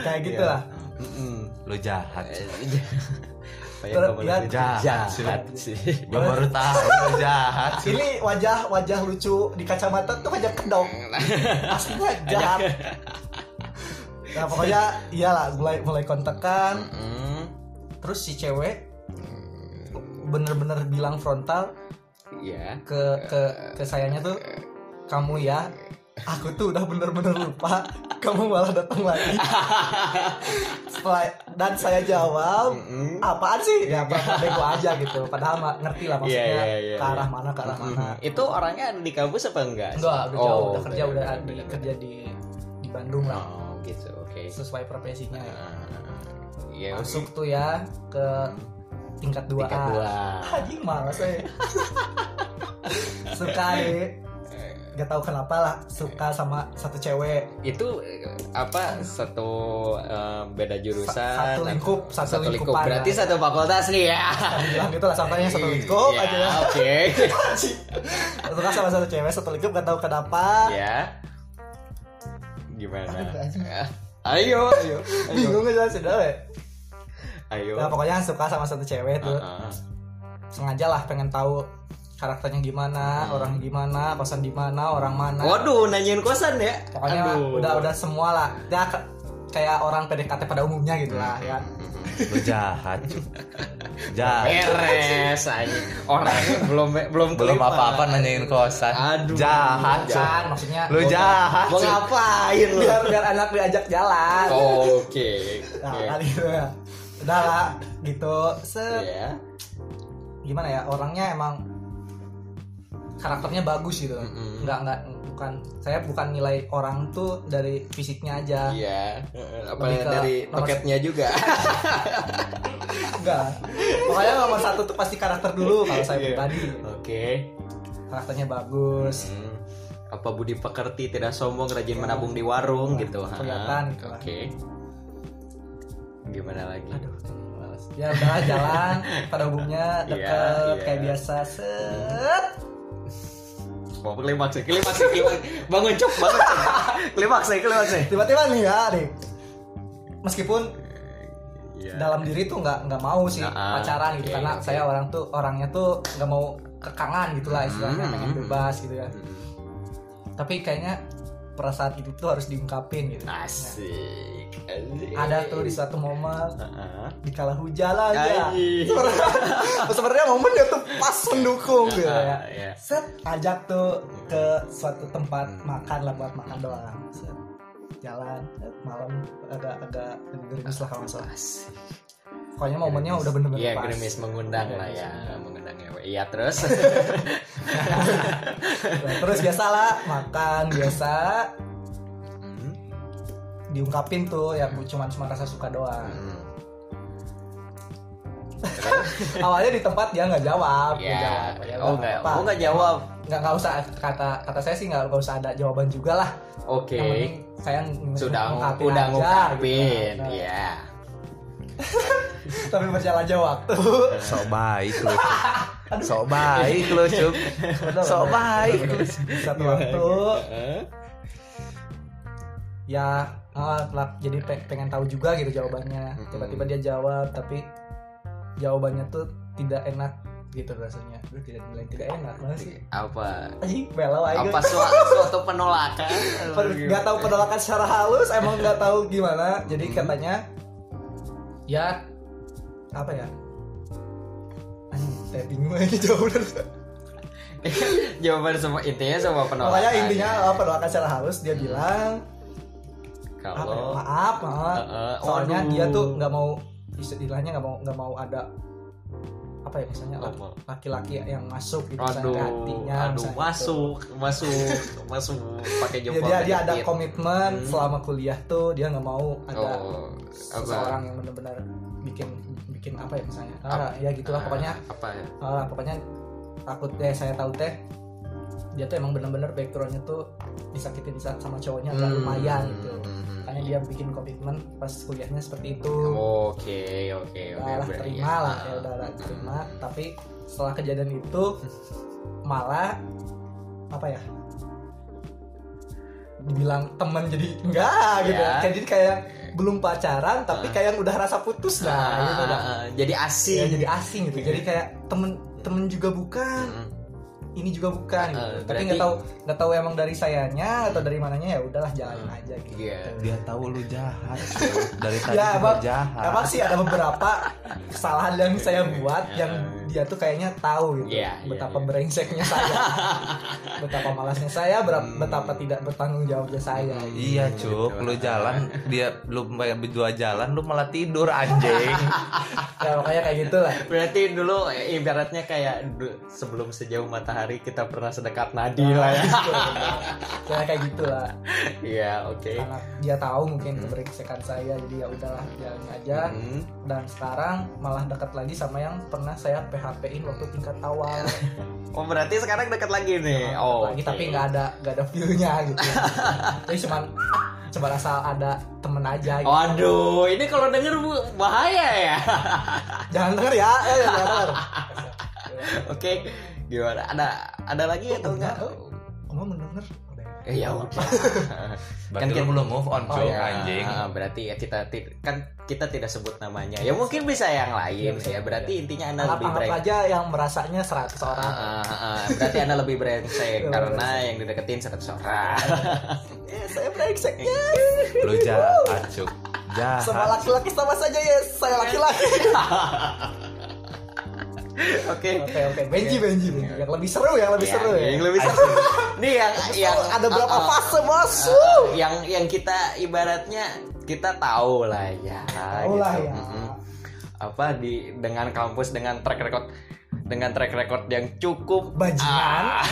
kayak gitu Iya. lah Mm-mm. Lo jahat. Kayak Ter- kamu lagi jahat jahat sih. Gue baru tahu jahat. ini wajah wajah lucu di kacamata tuh wajah kedok. Aslinya jahat. Nah pokoknya iyalah mulai mulai kontekan. Mm, terus si cewek bener-bener bilang frontal Iya. ke ke ke sayanya tuh kamu ya. Aku tuh udah bener-bener lupa kamu malah datang lagi Setelah, dan saya jawab Mm-mm. apaan sih ya apa bego aja gitu padahal ngerti lah maksudnya Iya, iya, iya, ke arah iya. mana ke arah mana. Itu orangnya ada di kampus apa enggak? enggak udah jauh Oh, udah kerja udah di, kerja di di Bandung lah Oh gitu, oke. sesuai profesinya ya. Ah, Iya, masuk tuh ya ke tingkat 2 tingkat dua. anjing malas saya suka deh gak tahu kenapa lah suka sama satu cewek Itu eh, apa satu eh, beda jurusan? Sa- satu lingkup, satu satu lingkup. Berarti lah. satu fakultas nih ya. bilang gitu lah sampai satu lingkup Iya, aja ya Oke. suka sama satu cewek satu lingkup gak tahu kenapa ya. Gimana? Anjing. Ya. Ayo, ayo. ayo. bingung ngejelasin deh Ayo. nah pokoknya suka sama satu cewek tuh Ah, ah. sengaja lah pengen tahu karakternya gimana Hmm. orangnya gimana kosan di mana orang mana Waduh, nanyain kosan ya? pokoknya Aduh. udah udah semua lah ke- kayak orang PDKT pada umumnya gitu lah ya Lo jahat. Jahat. beres aja orangnya belum belum Belum apa-apa nanyain kosan. Aduh. Jahat. kan maksudnya Lo jahat. mau ngapain lu biar biar anak diajak jalan Oh, oke nah Oke. kan gitu ya udah lah gitu set Iya. gimana ya orangnya emang karakternya bagus gitu Mm-mm. nggak nggak bukan saya bukan nilai orang tuh dari fisiknya aja Iya. Apa Lebih ke dari nomor- toketnya juga? enggak pokoknya nomor satu tuh pasti karakter dulu kalau saya Iya. pribadi Oke. karakternya bagus Hmm. Apa budi pekerti tidak sombong rajin menabung di warung Nah, gitu? ha? kelihatan gitu lah. Oke. Gimana lagi? aduh ya udah jalan pada umumnya Iya, deket iya. kayak biasa set Mau klimaks ya, klimaks ya, klimaks. Bangun cuk, bangun. Klimaks ya, klimaks ya. tiba-tiba nih ya nih meskipun Iya. dalam diri tuh nggak nggak mau sih Nah, pacaran gitu oke, karena oke. saya orang tuh orangnya tuh nggak mau kekangan gitulah istilahnya Hmm. pengen bebas gitu ya Hmm. tapi kayaknya perasaan itu tuh harus diungkapin gitu Asik. Asik. ada tuh di suatu momen di kala hujan aja sebenarnya momennya tuh pas mendukung gitu ya iya. set ajak tuh ke suatu tempat Hmm. makan lah buat makan doang set jalan malam agak agak gerimis lah kalau salah. Pokoknya momennya udah bener-bener Iya, pas gerimis mengundang lah ya, mengundang ya. Iya terus. Nah, terus biasalah makan biasa Hmm. diungkapin tuh ya cuma cuma rasa suka doang Hmm. awalnya di tempat dia nggak jawab nggak Ya. jawab ya Oh nggak oh enggak jawab. nggak nggak usah kata kata saya sih nggak nggak usah ada jawaban juga lah Oke. yang penting saya Sudah ngungkapin udah aja, ngungkapin. gitu. Iya. Tapi berjalannya waktu Sok baik lu. Sok baik lu, Cuk. Sok baik lu. satu waktu ya ah, lah, jadi pe- pengen tahu juga gitu jawabannya tiba-tiba dia jawab tapi jawabannya tuh tidak enak gitu rasanya Aduh, tidak bilang tidak enak mana sih Apa? Belau aja Apa suatu, suatu penolakan? nggak tahu penolakan secara halus emang nggak tahu gimana jadi Hmm. katanya ya. Apa ya? Anjing saya bingung ini jawaban jawaban semua intinya semua penolakan. Pokoknya intinya apa penolakan secara halus dia bilang apa ya, kalau maaf maaf. Heeh, soalnya waduh. dia tuh nggak mau istilahnya nggak mau nggak mau ada apa ya misalnya laki-laki yang masuk gitu misalnya aduh ke hatinya aduh misalnya. gitu. masuk masuk masuk pakai Ya, jempol dia dia ada komitmen Hmm. selama kuliah tuh dia nggak mau ada oh apa? seseorang yang benar-benar bikin bikin apa ya misalnya. Ah, ya gitulah Ah, pokoknya apa ya? Ah, pokoknya takut deh saya tahu teh dia tuh emang benar-benar backgroundnya tuh disakitin di sa- sama cowoknya agak Hmm, lumayan gitu. hmm, hmm, makanya dia bikin komitmen pas kuliahnya seperti itu. Oke oke oke udah lah berarti terima lah ah. ya udah lah terima. Tapi setelah kejadian itu malah apa ya dibilang temen jadi enggak gitu Ya. jadi kayak belum pacaran tapi Ah. kayak udah rasa putus Ah, dah gitu ah, ah, jadi Ya, asing jadi asing gitu. Jadi kayak temen temen juga bukan. Hmm. Ini juga bukan gitu. Ah, tapi berarti- nggak tahu nggak tahu emang dari sayanya atau dari mananya ya udahlah jalanin Ah, aja gitu iya. Dia tahu lu jahat. Dari tadi ya emang, jahat. emang sih ada beberapa kesalahan yang saya buat yang dia tuh kayaknya tahu gitu Iya, iya, betapa iya. brengseknya saya betapa malasnya saya Hmm. betapa tidak bertanggung jawabnya saya Iya cuk, lu jalan dia lu berdua jalan lu malah tidur anjing. ya makanya kayak gitulah Berarti dulu eh, ibaratnya kayak sebelum sejauh matahari kita pernah sedekat nadi lah ya. saya kayak gitulah Iya, oke. karena dia tahu mungkin kebrengsekan saya jadi ya udahlah jalanin aja Hmm. dan sekarang malah dekat lagi sama yang pernah saya PHP-in waktu tingkat awal Oh, berarti sekarang dekat lagi nih. Dekat Oh, lagi oke. tapi nggak ada nggak ada view-nya gitu jadi cuman coba asal ada temen aja gitu. Waduh, ini kalau denger Bu, bahaya ya. jangan denger ya eh, jangan denger Oke, gimana? Ada ada lagi atau enggak? kamu mendengar Eh, ya udah. Kan kita- belum move on Oh, iya. anjing. Ah, berarti ya kita kan kita tidak sebut namanya. Ya mungkin bisa yang lain Iya, ya. Berarti intinya Anda anggap, lebih brengsek. aja yang merasanya 100 Ah, orang ah, ah, berarti Anda lebih brengsek Iya, karena yang dideketin satu orang. Eh, saya brengsek yes Lu jahat cuk. semua Jahat. laki-laki sama saja yes saya laki-laki Oke. oke oke Benji Benji Benji yang lebih seru yang lebih Ya, seru ya Yang lebih seru. Nih yang yang ada berapa ah, ah, fase bos ah, yang yang kita ibaratnya kita tahu lah ya. Tahu lah ya. Mm-mm. Apa di dengan kampus dengan track record dengan track record yang cukup Bajingan. Ah.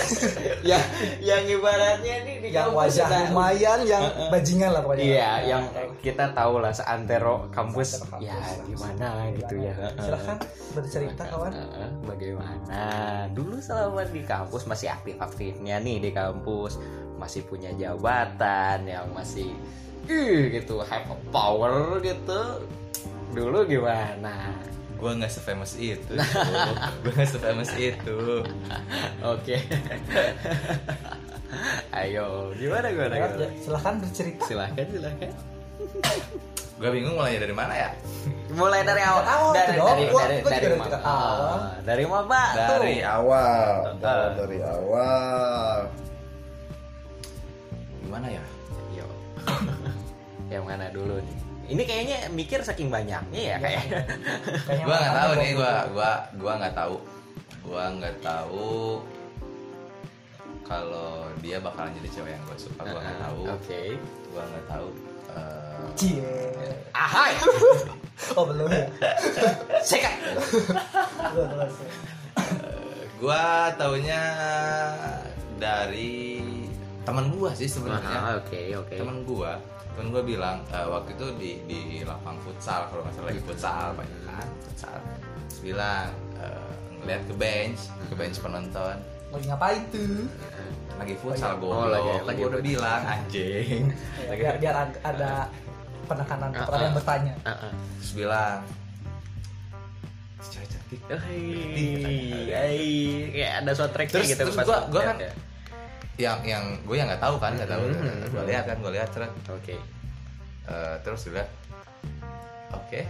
yang yang ibaratnya nih di yang kampus wajah udah- lumayan yang bajingan lah pokoknya Iya, Ya, yang kita tahu lah seantero kampus, kampus ya gimana gitu ya. silahkan bercerita kawan Bagaimana? Dulu selama di kampus masih aktif-aktifnya nih di kampus, masih punya jabatan yang masih ih gitu have a power gitu. Dulu gimana? Gua nggak sefamous itu. Gua nggak sefamous itu. Oke. Ayo, gimana gimana? Ya, gimana? silahkan bercerita Silahkan, silahkan. Gua bingung mulainya dari mana ya? Mulai dari awal. Awal dari dong. dari Gua- dari dari dari awal. Ah, Dari mana? Dari awal. Dari awal. Gimana ya? Yo. yang mana dulu nih? Ini kayaknya mikir saking banyaknya ya kayak. Kayaknya Gua nggak tahu nih. Gua gua gua nggak tahu. Gua nggak tahu kalau dia bakalan jadi cewek yang gue suka. Gua nggak tahu. Oke. Gua nggak tahu. eh, Cie. Ahai. Oh belum ya. Seka. Belum, belum. gua taunya dari teman gua sih sebenarnya. Oke, oke. temen gua temen gua bilang eh, waktu itu di di lapang futsal kalau nggak salah lagi futsal banyak kan futsal. Terus bilang eh, ngeliat ke bench ke bench penonton. Lagi ngapain tuh? lagi futsal Oh, gua lagi- lagi udah bilang anjing. Ya, biar biar ad- ada penekanan Ah, orang yang bertanya. Ah, ah. terus bilang "Si cewek cantik. Hei, hei, kayak ada soundtracknya Terus- gitu terus gua lihat kan- ya. Yang yang gue yang nggak tahu kan nggak tahu gue lihat kan gue lihat terus Oke. eh, terus gue lihat oke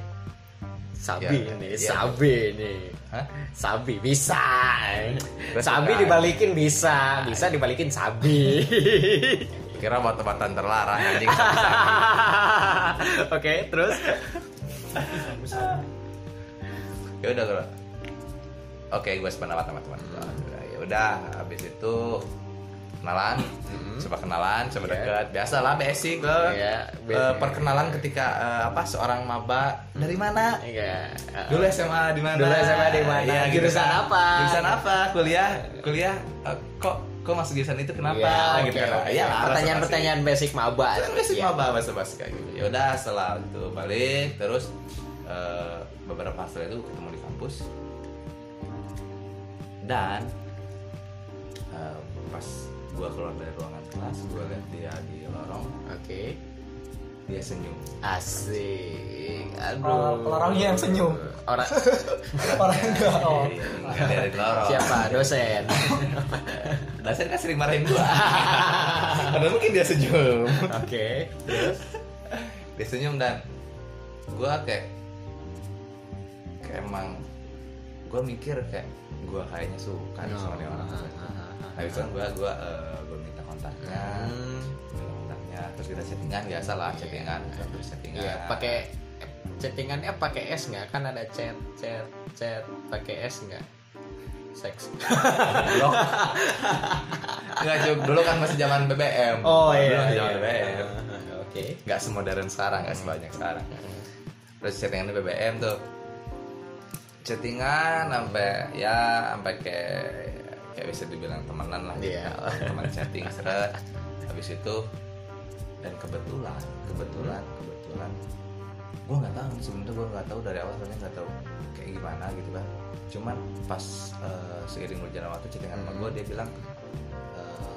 Sabi Ya, nih, iya. sabi nih. Hah? Sabi bisa. Sabi dibalikin bisa, bisa dibalikin sabi. kira obat-obatan terlarang anjing Oke, terus ya udah gue oke gue sependapat sama teman gue udah habis itu kenalan coba kenalan coba Iya. deket biasa lah basic gue Iya, Eh, basic. perkenalan ketika eh, apa seorang maba dari mana Iya. dulu SMA di mana Dulu SMA di mana? Iya, gitu Jurusan kan. apa? jurusan apa kuliah kuliah eh, kok kok masuk jurusan itu kenapa Iya, gitu oke, kan. Iya lah, Pertanyaan-pertanyaan basic maba. Basic Iya. maba bahasa bahasa kayak gitu ya udah setelah itu balik terus eh, beberapa setelah itu ketemu di kampus dan eh, pas gua keluar dari ruangan kelas gua lihat dia di lorong Oke. dia senyum Asik. Aduh. Oh, orangnya yang senyum. Orang Orang enggak. Oh. Iya, iya, dari lorong siapa? Dosen. dosen kan sering marahin gua padahal mungkin dia senyum Oke. Terus? dia senyum dan gua kayak kayak emang gua mikir kayak gua kayaknya suka nih sama dia orang habis itu gua gua eh, gua minta kontaknya Hmm. minta kontaknya terus kita chattingan biasa lah chattingan terus chattingan Iya, pakai chattingannya pakai S nggak? Kan ada chat, chat, chat pakai S nggak? Seks. blok nggak Cuk. dulu kan masih zaman BBM Oh dulu iya. masih iya. zaman BBM Oke. nggak semodern sekarang nggak sebanyak sekarang terus chattingan BBM tuh chattingan sampai ya sampai kayak kayak bisa dibilang temenan lah gitu. Kan. teman chatting seret. Habis itu dan kebetulan kebetulan kebetulan gue nggak tahu sebenarnya gue nggak tahu dari awal soalnya nggak tahu kayak gimana gitu kan. Cuman pas eh, seiring berjalan waktu chattingan sama gue dia bilang eh,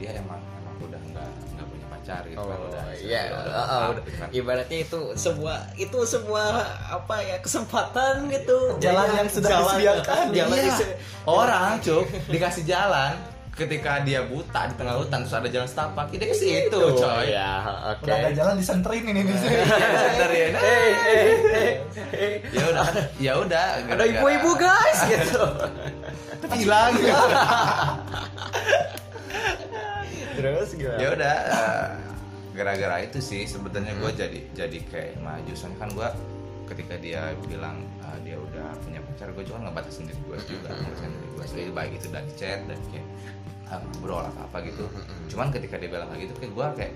dia emang emang udah nggak nggak punya pacar gitu Oh udah iya, udah, uh, uh, lengkap udah. gitu kan. ibaratnya itu sebuah itu sebuah apa ya kesempatan gitu Jalan Iya, yang sudah jalan- disediakan. jalan Iya. dise- orang cuk dikasih jalan ketika dia buta di tengah hutan terus ada jalan setapak ke situ Itu, coy ya oke Udah ada jalan disenterin ini nih. dari Eh, eh, eh, eh. ya udah ya udah ada ibu-ibu guys gitu hilang terus gimana? Ya udah eh, gara-gara itu sih sebetulnya gue jadi jadi kayak maju soalnya kan gue ketika dia bilang eh, dia udah punya pacar gue juga ngebatasin diri gue juga ngebatasin diri gue sendiri baik itu dari chat dan kayak ah, ngobrol atau apa gitu. Cuman ketika dia bilang kayak gitu kayak gue kayak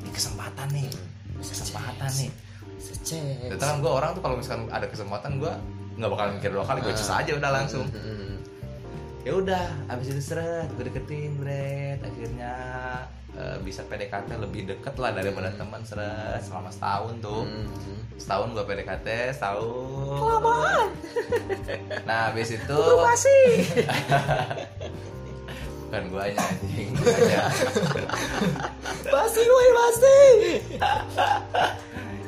ini kesempatan nih kesempatan nih. Kan gue orang tuh kalau misalkan ada kesempatan gue nggak bakal mikir dua kali gue cus aja udah langsung. Mm-mm. Ya udah abis itu seret gue deketin Bret akhirnya eh, bisa PDKT lebih deket lah daripada teman seret selama setahun tuh. Mm-mm. setahun gue PDKT setahun. Kelamaan. Nah abis itu masih kan gue aja anjing. Masih gue masih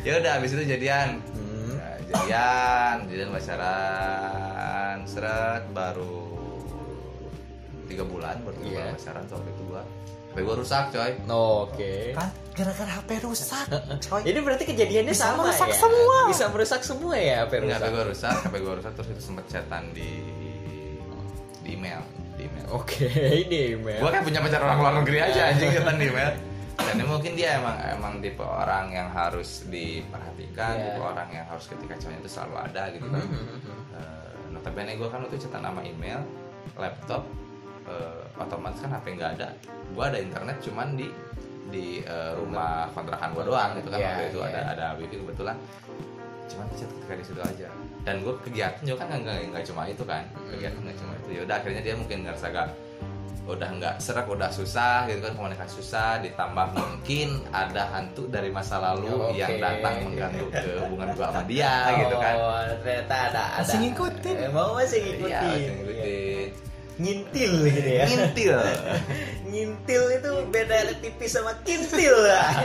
ya udah abis itu jadian. Hmm. Nah, jadian jadian pacaran seret baru tiga bulan baru tiga Iya. bulan pacaran itu gua HP gua rusak coy oke Kan gara-gara HP rusak. Coy. ini berarti kejadiannya Bisa sama merusak ya semua. bisa merusak semua ya HP rusak gua rusak HP gua rusak terus itu sempet chatan di di email di email oke ini email gua kayak punya pacar orang luar negeri Iya. aja anjing chatan di email dan mungkin dia emang emang tipe orang yang harus diperhatikan Iya. tipe orang yang harus ketika cowoknya itu selalu ada gitu kan Mhm. Eh, notabene gue kan waktu itu cetak nama email laptop eh, otomatis kan HP nggak ada. Gue ada internet cuman di di eh, rumah kontrakan gue doang gitu kan. Iya, waktu itu iya. ada ada wifi kebetulan. Cuman chat ketika di situ aja. Dan gue kegiatan juga kan nggak nggak cuma itu kan. Kegiatan nggak cuma itu. Ya udah akhirnya dia mungkin ngerasa gak udah nggak serak udah susah gitu kan komunikasi susah ditambah mungkin ada hantu dari masa lalu Oke. yang datang mengganggu ke hubungan gua sama dia gitu kan. oh ternyata ada ada. Masih ngikutin. emang masih ngikutin. Iya, ngikutin. Ngintil gitu ya Ngintil. ngintil itu beda tipis sama kintil lah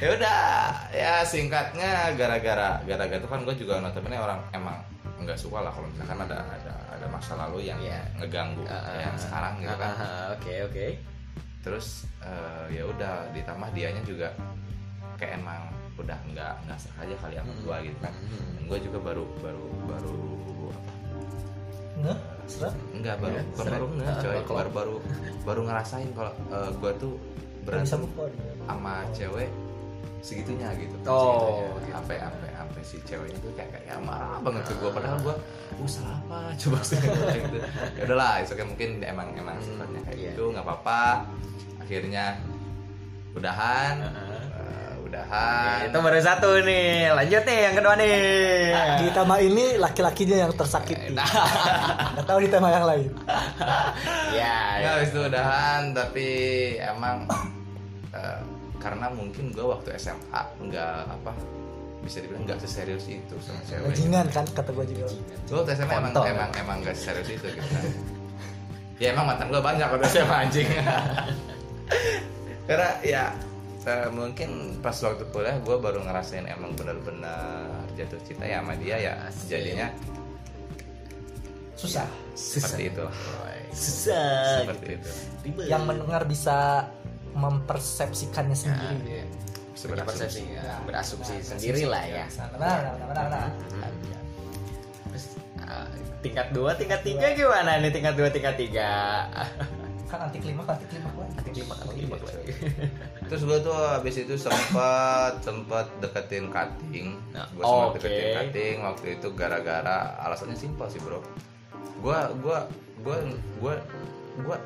ya udah, ya singkatnya gara-gara gara-gara itu kan gue juga notabene orang emang nggak suka lah kalau misalkan ada ada ada masa lalu yang Iya. ngeganggu yang sekarang gitu kan. Ah, oke oke Terus eh, ya udah ditambah dianya juga kayak emang udah nggak nggak serah aja kali sama gue gitu kan. Dan gue juga baru baru baru apa? Enggak baru bukan seret. baru nge, coy. kalau- Baru baru baru ngerasain kalau eh, gua tuh Nggak berantem on. sama cewek segitunya gitu. Oh, gitu. Sampai sampai sampai si ceweknya tuh kayak kayak marah banget ke gue padahal gue gue salah apa coba sih gitu ya udahlah itu kan mungkin emang emang sifatnya kayak iya. gitu nggak apa-apa akhirnya udahan Heeh. Udahan itu baru satu nih lanjut nih yang kedua nih Di tema ini laki-lakinya yang tersakiti. Nggak tahu di tema yang lain. ya Ya, ya. habis itu udahan tapi emang eh, karena mungkin gue waktu SMA nggak apa bisa dibilang nggak seserius itu sama cewek. Bajingan kan kata gue juga. Gue waktu SMA emang Kontol. emang emang nggak seserius itu gitu kan. ya emang mantan gue banyak waktu SMA anjing. karena ya eh, mungkin pas waktu kuliah gue baru ngerasain emang benar-benar jatuh cinta ya sama dia ya jadinya Susah. seperti itulah susah seperti itu. Ribet. Yang mendengar bisa mempersepsikannya Nah, sendiri. iya. Seberasumsi. Berpersepsi, ya, berasumsi sendiri lah ya Benar, benar, benar, benar. Terus, ah, tingkat dua tingkat tiga gimana nih tingkat dua tingkat tiga Kan anti klimaks, anti klimaks lagi. Nanti kelima Oh, kelima iya, lagi Terus gue tuh habis itu sempat sempat deketin cutting. Nah, gue sempat oke. deketin cutting waktu itu gara-gara alasannya simpel sih bro. Gue gue gue gue gue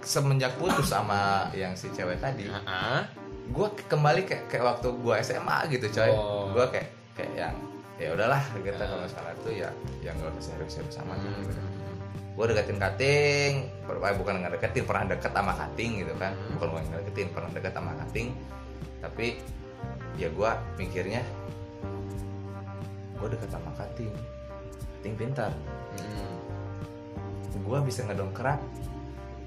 semenjak putus sama yang si cewek tadi, Heeh. gue kembali kayak kayak waktu gue SMA gitu coy. Oh. Gue kayak kayak yang ya udahlah gitu kalau misalnya tuh ya yang gak usah serius-serius sama gitu. Gue deketin cutting eh, bukan nggak deketin pernah deket sama cutting gitu kan. Hmm. bukan bukan nggak deketin pernah deket sama cutting tapi ya gue mikirnya gue deket sama cutting cutting pintar. Hmm. gue bisa ngedongkrak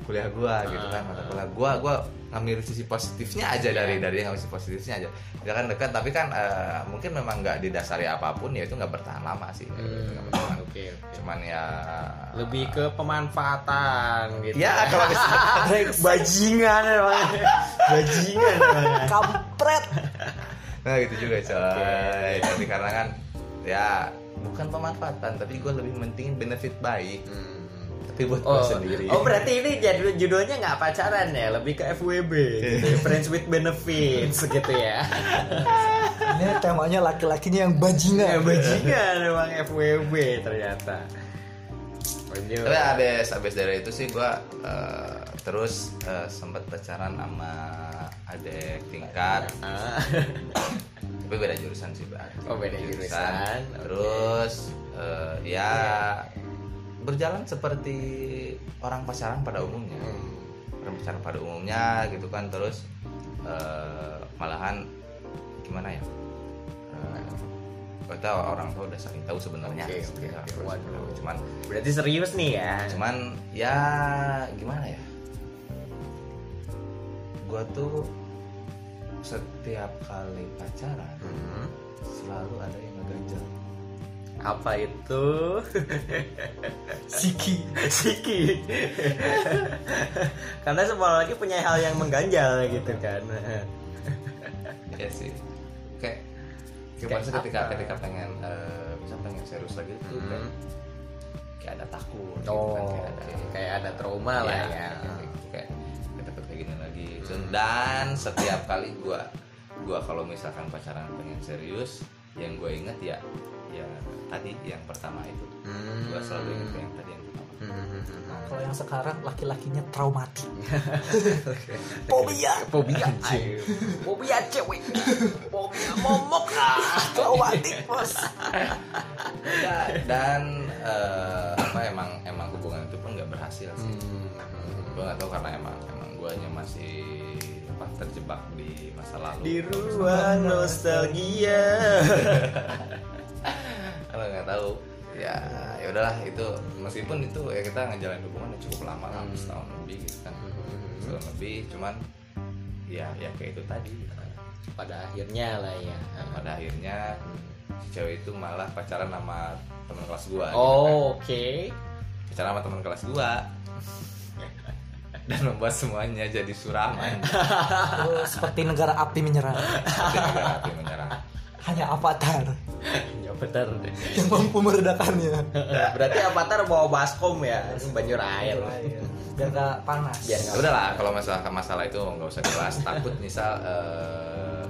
kuliah gue gitu kan mata kuliah gue gue ngambil sisi positifnya aja dari dari ngambil sisi positifnya aja ya kan dekat tapi kan eh, mungkin memang nggak didasari apa pun ya itu nggak bertahan lama sih nggak bertahan. Hmm, Oke oke. cuman ya Lebih ke pemanfaatan gitu. ya kalau misalnya bajingan emang. bajingan emang. Kampret. Nah gitu juga coy Tapi karena kan Ya bukan pemanfaatan Tapi gue lebih mentingin benefit baik Tapi buat Oh, gue sendiri oh berarti ini jadul judulnya nggak pacaran ya, lebih ke FWB, gitu ya, friends with benefits gitu ya. Ini temanya laki-lakinya yang bajingan. Ya bajingan emang FWB ternyata. Tapi abis, abis dari itu sih gue Terus eh, sempat pacaran sama adek tingkat Ah. Tapi beda jurusan sih Bang. Oh, beda jurusan. Oke. Terus eh, ya Berjalan seperti orang pacaran pada umumnya Hmm. orang pacaran pada umumnya gitu kan terus eh, malahan gimana ya kita orang tua udah saling tahu sebenarnya tua Waduh. tahu. cuman Berarti serius nih ya. cuman ya gimana ya gua tuh setiap kali pacaran Hmm. selalu ada yang ngeganjel Apa itu? Siki. Siki. Karena semua lagi punya hal yang mengganjal gitu kan. ya sih kayak Kayak gimana sih ketika apa? ketika pengen eh, bisa pengen serius lagi tuh Hmm. kayak, kayak ada takut gitu Oh, kan, kayak ada kayak ada trauma lah Iya, ya. kayak, gitu, kayak kita takut kayak gini lagi dan setiap kali gua gua kalau misalkan pacaran pengen serius yang gue inget ya ya tadi yang pertama itu Hmm. gua selalu inget yang tadi yang pertama Kalau yang sekarang laki-lakinya traumatik. Fobia. Fobia, ayo. fobia cewek, fobia momok ah. Traumatik, Bos. Dan eh, apa emang emang hubungan itu pun nggak berhasil sih Hmm. gue nggak tahu karena emang emang guanya masih apa terjebak di masa lalu Di ruang nostalgia. kalau nggak tahu ya ya udahlah itu meskipun itu ya kita ngejalanin hubungan cukup lama lah Hmm. setahun lebih gitu kan setahun lebih cuman ya ya kayak itu tadi Pada akhirnya lah ya. pada akhirnya si cewek itu malah pacaran sama teman kelas gua gitu kan. Oh, oke. pacaran sama teman kelas gua dan membuat semuanya jadi suram anjing. Oh, seperti negara api menyerang. Seperti negara api menyerang Hanya avatar Ya benar. yang mampu meredakannya. Berarti Avatar bawa baskom ya, banjur air. Biar gak panas. Biar ya udahlah kalau masalah masalah itu nggak usah dibahas takut misal eh,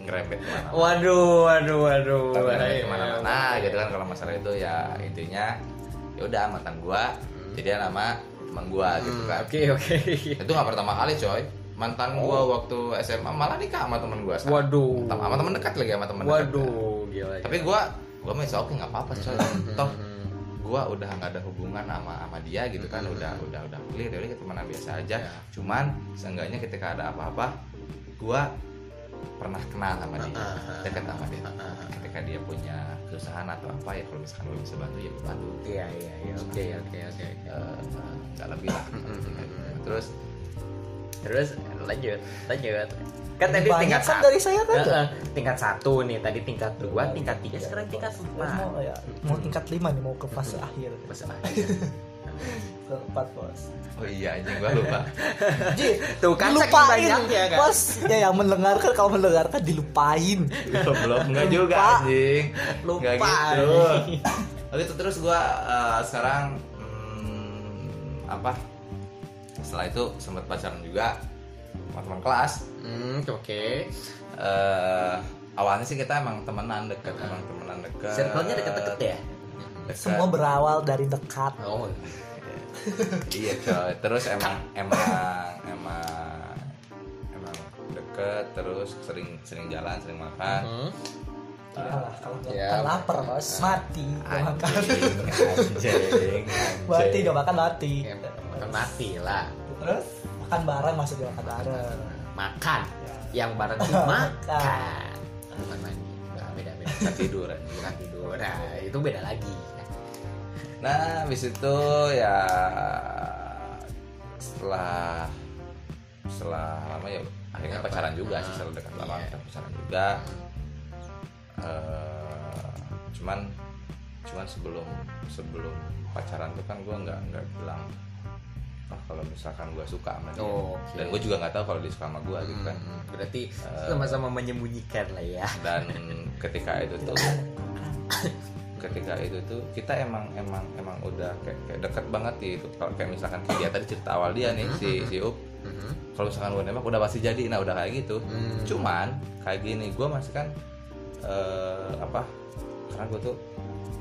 ngerembet ke mana Waduh, waduh, waduh. ngerembet Iya, ke mana-mana iya. gitu kan kalau masalah itu ya intinya ya udah mantan gua jadi nama teman gua gitu Hmm, kan Oke, oke. itu nggak pertama kali coy mantan gua waktu SMA malah nikah sama teman gua sekarang. Oh. Waduh. sama sama teman dekat lagi sama teman dekat Waduh, gila. tapi gua gua masih oke nggak apa-apa coy toh gua udah nggak ada hubungan sama sama dia gitu kan udah udah udah clear ya kita temenan biasa aja Ya. cuman seenggaknya ketika ada apa-apa gua pernah kenal sama dia dekat sama dia ketika dia punya kesusahan atau apa ya kalau misalkan gua bisa bantu ya gua bantu Iya, iya, iya. Oke, oke, oke. oke. Eh, nggak lebih lah terus Terus lanjut, lanjut. Kan tadi Banyak tingkat kan satu. dari saya kan, Heeh, tingkat satu nih, tadi tingkat dua, tingkat tiga, sekarang tingkat empat. mau ya mau tingkat lima nih mau ke fase akhir. Masa ke empat bos. Oh iya anjing gua lupa. Ji, Tuh kan dilupain. banyaknya kan. bos ya yang mendengarkan kalau mendengarkan dilupain. Belum nggak juga Lupa. anjing Lupa. nggak gitu itu terus gua eh, sekarang hmm, apa setelah itu sempat pacaran juga sama teman kelas Hmm, oke. eh awalnya sih kita emang temenan deket emang temenan deket Circle-nya deket-deket ya? Deket. semua berawal dari dekat Oh, iya coy terus emang emang emang emang deket terus sering sering jalan sering makan Hmm. Iyalah, kalau Ya. makan lapar bos mati Nggak makan mati gak makan mati Ya, makan mati lah. terus makan bareng maksudnya makan bareng Makan. Ya. Yang bareng tuh makan. Bukan mandi. Nah, beda beda. Bukan tidur anjing. Bukan tidur. Nah, itu beda lagi. Nah, habis itu ya setelah setelah lama ya akhirnya pacaran juga sih setelah dekat lama Iya. kita pacaran juga. Eh, cuman cuman sebelum sebelum pacaran tuh kan gue nggak nggak bilang oh kalau misalkan gue suka sama dia Oh, oke. dan gue juga nggak tahu kalau dia suka sama gue gitu kan Hmm, Berarti Eh. sama-sama menyembunyikan lah ya. dan ketika itu tuh ketika itu tuh kita emang emang emang udah kayak, kayak deket banget gitu kalau kayak misalkan dia tadi cerita awal dia nih si si up Mhm. kalau misalkan gue nembak udah pasti jadi nah udah kayak gitu Hmm. cuman kayak gini gue masih kan eh, apa? Karena gue tuh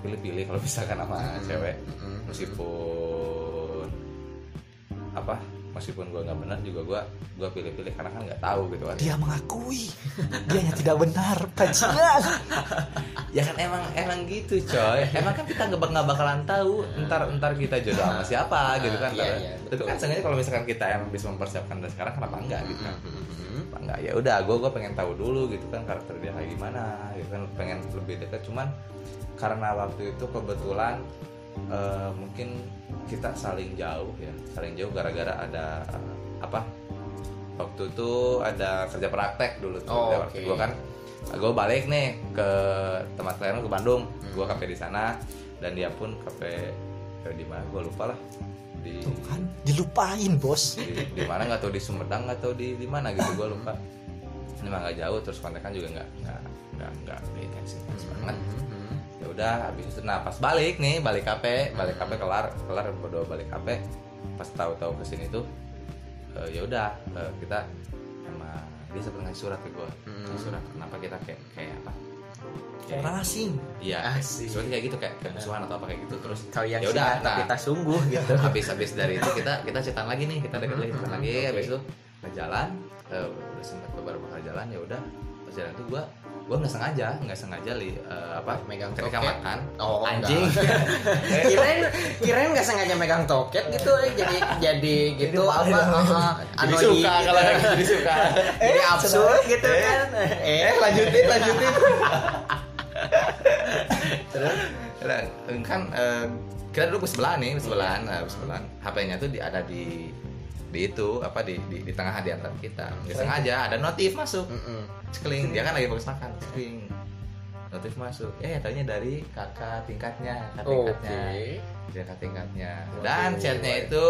pilih-pilih kalau misalkan sama cewek. Mhm. meskipun apa meskipun gue nggak benar juga gue gue pilih-pilih karena kan nggak tahu gitu kan. Dia mengakui dia yang tidak benar bajingan. Ya kan emang emang gitu coy. Emang kan kita nggak nggak bakalan tahu ntar ntar kita jodoh sama siapa gitu kan Iya, iya, tapi betul. kan seenggaknya kalau misalkan kita emang bisa mempersiapkan dari sekarang kenapa enggak gitu kan? Mhm. kenapa enggak? Ya udah gue gue pengen tahu dulu gitu kan karakter dia kayak gimana gitu kan pengen lebih dekat. Cuman karena waktu itu kebetulan eh, mungkin kita saling jauh ya saling jauh gara-gara ada eh, apa waktu itu ada kerja praktek dulu tuh Oh, praktek. gue kan gue balik nih ke tempat klien ke Bandung Hmm. gue kafe di sana dan dia pun kafe eh, di mana gue lupa lah di tuh kan dilupain bos di, di mana nggak tahu di Sumedang nggak tahu di di mana gitu gue lupa ini mah nggak jauh terus kontekan juga nggak nggak nggak nggak intens intens banget Mhm. Ya udah habis itu nah pas balik nih balik kafe balik kafe kelar kelar berdua balik kafe pas tahu-tahu ke sini tuh eh, ya udah eh, kita sama dia sempat ngasih surat ke gue Hmm. surat kenapa kita kayak kayak apa? Kayak orang asing iya seperti kayak gitu kayak kayak musuhan atau apa kayak gitu. Terus Kau yang ya udah singkat tapi nah, tak sungguh gitu. habis habis dari itu kita kita cetan lagi nih kita dekat lagi cetan lagi. Oke. habis itu ke jalan eh, udah sempat beberapa kali jalan ya udah pas jalan tuh gua gua nggak sengaja nggak sengaja li eh, apa Megang ketika toket? makan. Oh, anjing. Kirain kirain nggak sengaja megang toket gitu eh, jadi jadi gitu Jadi apa uh, jadi suka kalau jadi suka. Jadi Eh, absurd gitu kan. Eh lanjutin lanjutin. Terus? Kan eh, kita dulu sebelah nih sebelahan sebelahan HP-nya tuh di, ada di di itu apa di di, di tengah di antara kita. Nggak sengaja ada notif masuk. Cekling, dia kan lagi fokus makan Cekling Notif masuk. Eh taunya dari kakak tingkatnya Kakak tingkatnya. Dari kakak tingkatnya. Dan chatnya itu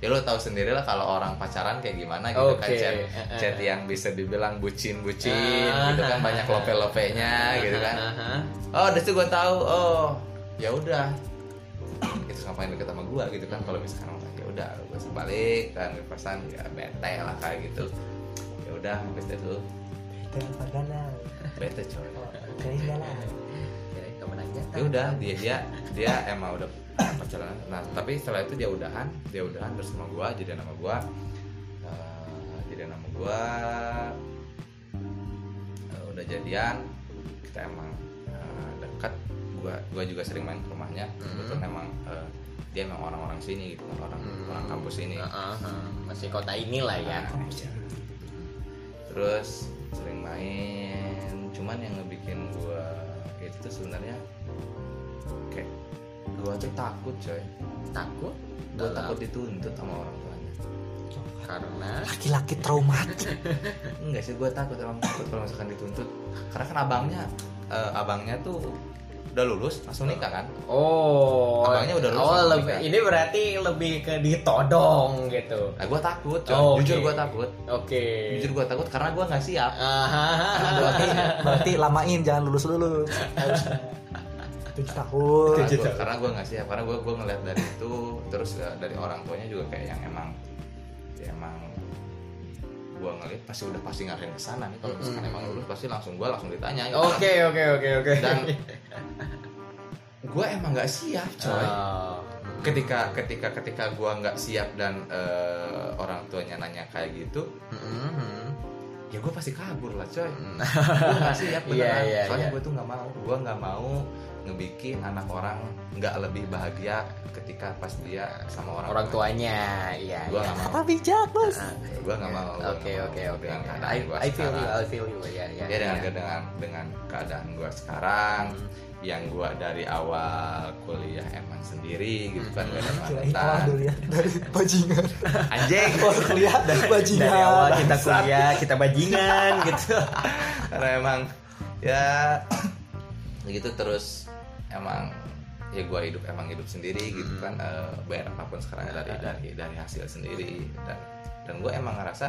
Ya lo tahu sendiri lah kalau orang pacaran kayak gimana gitu kan Oke. chat, Eh, chat eh. yang bisa dibilang bucin-bucin Ah, gitu kan ah, banyak ah, lope-lopenya gitu kan. oh dari situ gue tahu. Oh ya udah. Itu ngapain deket sama gue gitu kan kalau misalkan udah gue sebalik kan ke kosan ya bete lah kayak gitu. Ya udah habis itu Kenapa galau? bete coy. Oh, Kirain galau. Kirain kamu nanya. ya udah dia dia dia emang udah pacaran. Nah tapi setelah itu dia udahan dia udahan terus sama gua jadi nama gua. Eh, jadi nama gua. Eh, udah jadian. Kita emang eh, dekat gua gua juga sering main ke rumahnya. Hmm. kebetulan emang eh, dia emang orang-orang sini gitu orang Hmm. orang kampus ini Heeh, heeh. Masih kota inilah ya. terus sering main cuman yang ngebikin gua itu sebenarnya kayak gua tuh takut coy Takut? gua Dalam- takut dituntut sama orang tuanya karena Laki-laki traumatik. enggak sih gua takut emang takut kalau misalkan dituntut karena kan abangnya eh, abangnya tuh udah lulus langsung nikah kan oh Abangnya udah lulus oh lebih, nikah. ini berarti lebih ke ditodong gitu nah gua takut Oh, jujur oke. gua takut oke jujur gua takut karena gua nggak siap berarti berarti lamain jangan lulus lulus. Tujuh tahun. Karena Tujuh gua- tahun. karena gue nggak siap karena gue gue ngeliat dari itu terus ya, dari orang tuanya juga kayak yang emang ya emang gue ngeliat pasti udah pasti ngarahin ke sana nih kalau misalkan emang lulus pasti langsung gue langsung ditanya gitu. oke oke oke oke dan gue emang nggak siap coy Oh. ketika ketika ketika gue nggak siap dan eh, orang tuanya nanya kayak gitu Mhm. ya gue pasti kabur lah coy gue nggak siap Iya, beneran iya, soalnya iya. gue tuh nggak mau gue nggak mau ngebikin anak orang nggak lebih bahagia ketika pas dia sama orang, orang tuanya iya gue iya. nggak mau Apa bijak bos? gue nggak mau gua oke nggak mau oke oke dengan oke. keadaan I, gua I feel you. I feel you ya ya ya dengan ya. dengan dengan keadaan gue sekarang yang gue dari awal kuliah emang sendiri gitu kan gak ada mantan dulu ya dari bajingan. anjing Awal kuliah bajingan. dari awal kita kuliah kita bajingan gitu karena emang ya gitu terus emang ya gue hidup emang hidup sendiri gitu kan eh, bayar apa pun sekarang dari dari dari hasil sendiri dan dan gue emang ngerasa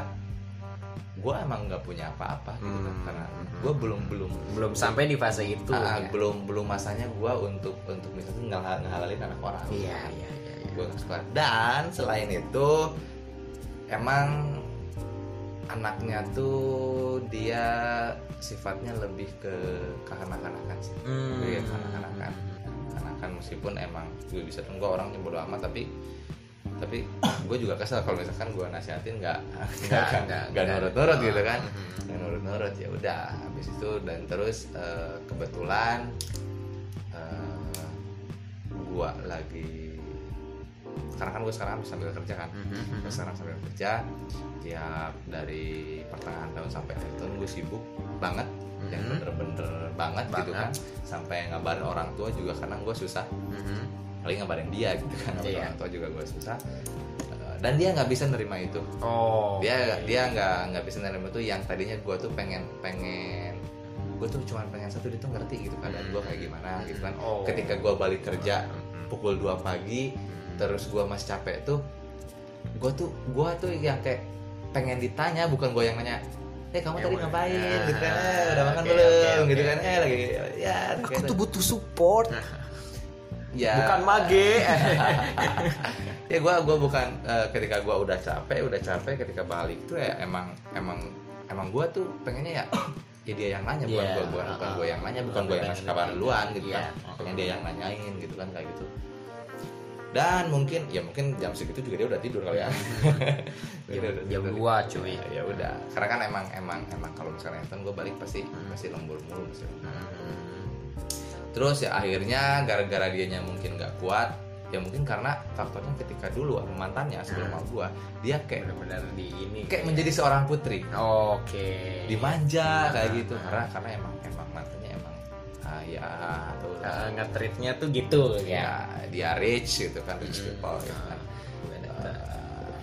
gue emang nggak punya apa-apa gitu kan Hmm. karena gue belum belum belum sampai di fase itu ah, ya. belum belum masanya gue untuk untuk misalnya ngehal- ngehalalin anak orang iya iya iya iya. gue suka dan selain itu emang anaknya tuh dia sifatnya lebih ke kekanak-kanakan sih. Hmm. Iya, kekanak-kanakan kekanak-kanakan meskipun emang gue bisa gue orangnya bodo amat tapi tapi gue juga kesel kalau misalkan gue nasihatin nggak nggak nurut-nurut gitu kan. Mhm. nggak nurut-nurut ya udah habis itu dan terus eh, kebetulan eh, gue lagi karena kan gue sekarang sambil kerja kan Mhm. Gue sekarang sambil kerja tiap dari pertengahan tahun sampai akhir tahun gue sibuk banget yang Mhm. bener-bener banget, gitu Banget. kan sampai ngabarin orang tua juga karena gue susah Mhm. paling ngabarin dia gitu kan ngabarin Iya. orang tua juga gue susah Eh, dan dia nggak bisa nerima itu oh dia dia nggak nggak bisa nerima itu yang tadinya gue tuh pengen pengen gue tuh cuma pengen satu dia tuh ngerti gitu keadaan gue kayak gimana gitu kan Oh. ketika gue balik kerja Mhm. pukul 2 pagi terus gue masih capek tuh gue tuh gue tuh yang kayak pengen ditanya bukan gue yang nanya eh kamu Ya tadi ngapain? Gitu kan. Eh, udah makan Oke, belum? oke, gitu kan. oke. eh lagi ya Aku kayak tuh gitu. butuh support. ya. Bukan mage. Ya gue gua bukan eh, ketika gue udah capek udah capek ketika balik tuh ya emang emang emang gue tuh pengennya ya ya dia yang nanya bukan Iya, gue bukan, bukan uh-uh. gue yang nanya bukan gue yang ngasih kabar duluan gitu Iya, kan. Uh-uh. pengen dia yang nanyain gitu kan kayak gitu dan mungkin ya mungkin jam segitu juga dia udah tidur kali ya Dia jam, dua cuy ya udah karena kan emang emang emang kalau misalnya Ethan gue balik pasti Hmm. pasti lembur mulu pasti lembur. Mhm. terus ya akhirnya gara-gara dianya mungkin nggak kuat ya mungkin karena faktornya ketika dulu sama mantannya sebelum Hmm. sama gua dia kayak benar-benar di ini kayak menjadi seorang putri oke dimanja kayak Hmm. gitu karena karena emang ya atau Uh, ngetritnya tuh gitu ya ya dia rich gitu kan rich Hmm. people gitu kan Eh,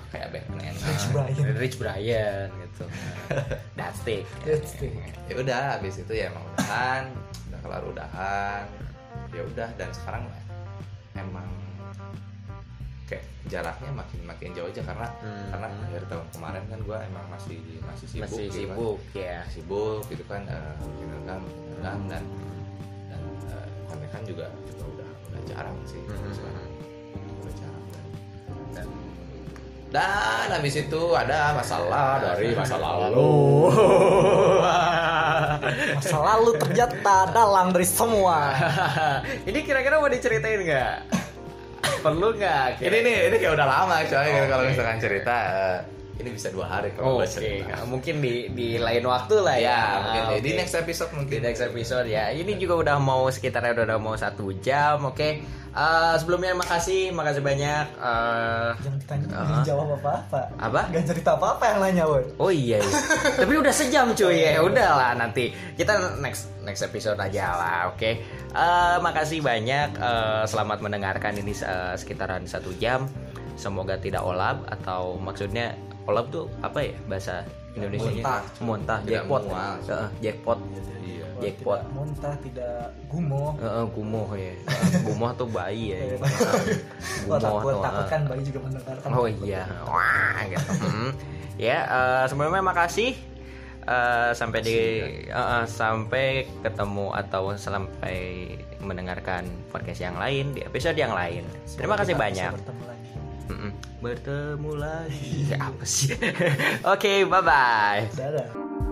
kayak Batman Rich Brian. Rich Brian gitu That's it That's it. ya udah habis itu ya emang udahan udah kelar udahan ya udah dan sekarang emang kayak jaraknya makin makin jauh aja karena Hmm. karena akhir tahun kemarin kan gue emang masih masih sibuk masih gitu kan. sibuk ya sibuk gitu kan eh, bikin rekam bikin rekam dan dan kontekan juga juga udah udah jarang sih Hmm. sekarang udah jarang dan, dan dan habis itu ada masalah dari masa lalu. Masa lalu ternyata dalang dari semua. ini kira-kira mau diceritain nggak? Perlu nggak? ini nih ini kayak udah lama coy Oh, kalau oke. misalkan cerita eh, ini bisa dua hari Oh, kalau Oke, gua cerita mungkin di di lain waktu lah ya. ya mungkin deh. di next episode di mungkin next episode ya. Ini juga udah mau sekitar udah, udah mau satu jam. Oke. Eh, sebelumnya makasih, makasih banyak. Eh, Jangan ditanya, Ah. jangan jawab apa-apa. Apa? Gak cerita apa-apa yang nanya, woy. Oh iya, iya. tapi udah sejam cuy ya, udahlah nanti kita next next episode aja lah, oke? Eh, makasih banyak, eh, selamat mendengarkan ini eh, sekitaran satu jam. Semoga tidak olap atau maksudnya olap tuh apa ya bahasa Indonesia? Muntah. muntah, jackpot, mual. Heeh, jackpot, iya jackpot. Tidak muntah, tidak gumoh. Heeh, gumoh ya, gumoh tuh bayi ya. Iya. gumoh Oh, takut, tuh, takut kan bayi juga mendengarkan. Oh iya, wah gitu. Hmm. Ya, eh, sebelumnya makasih. Eh, sampai di eh, eh, sampai ketemu atau sampai mendengarkan podcast yang lain di episode yang lain. Terima kasih banyak. Bertemu lagi. Mm-mm. Bertemu lagi. Apa sih? Oke, bye bye. Dadah.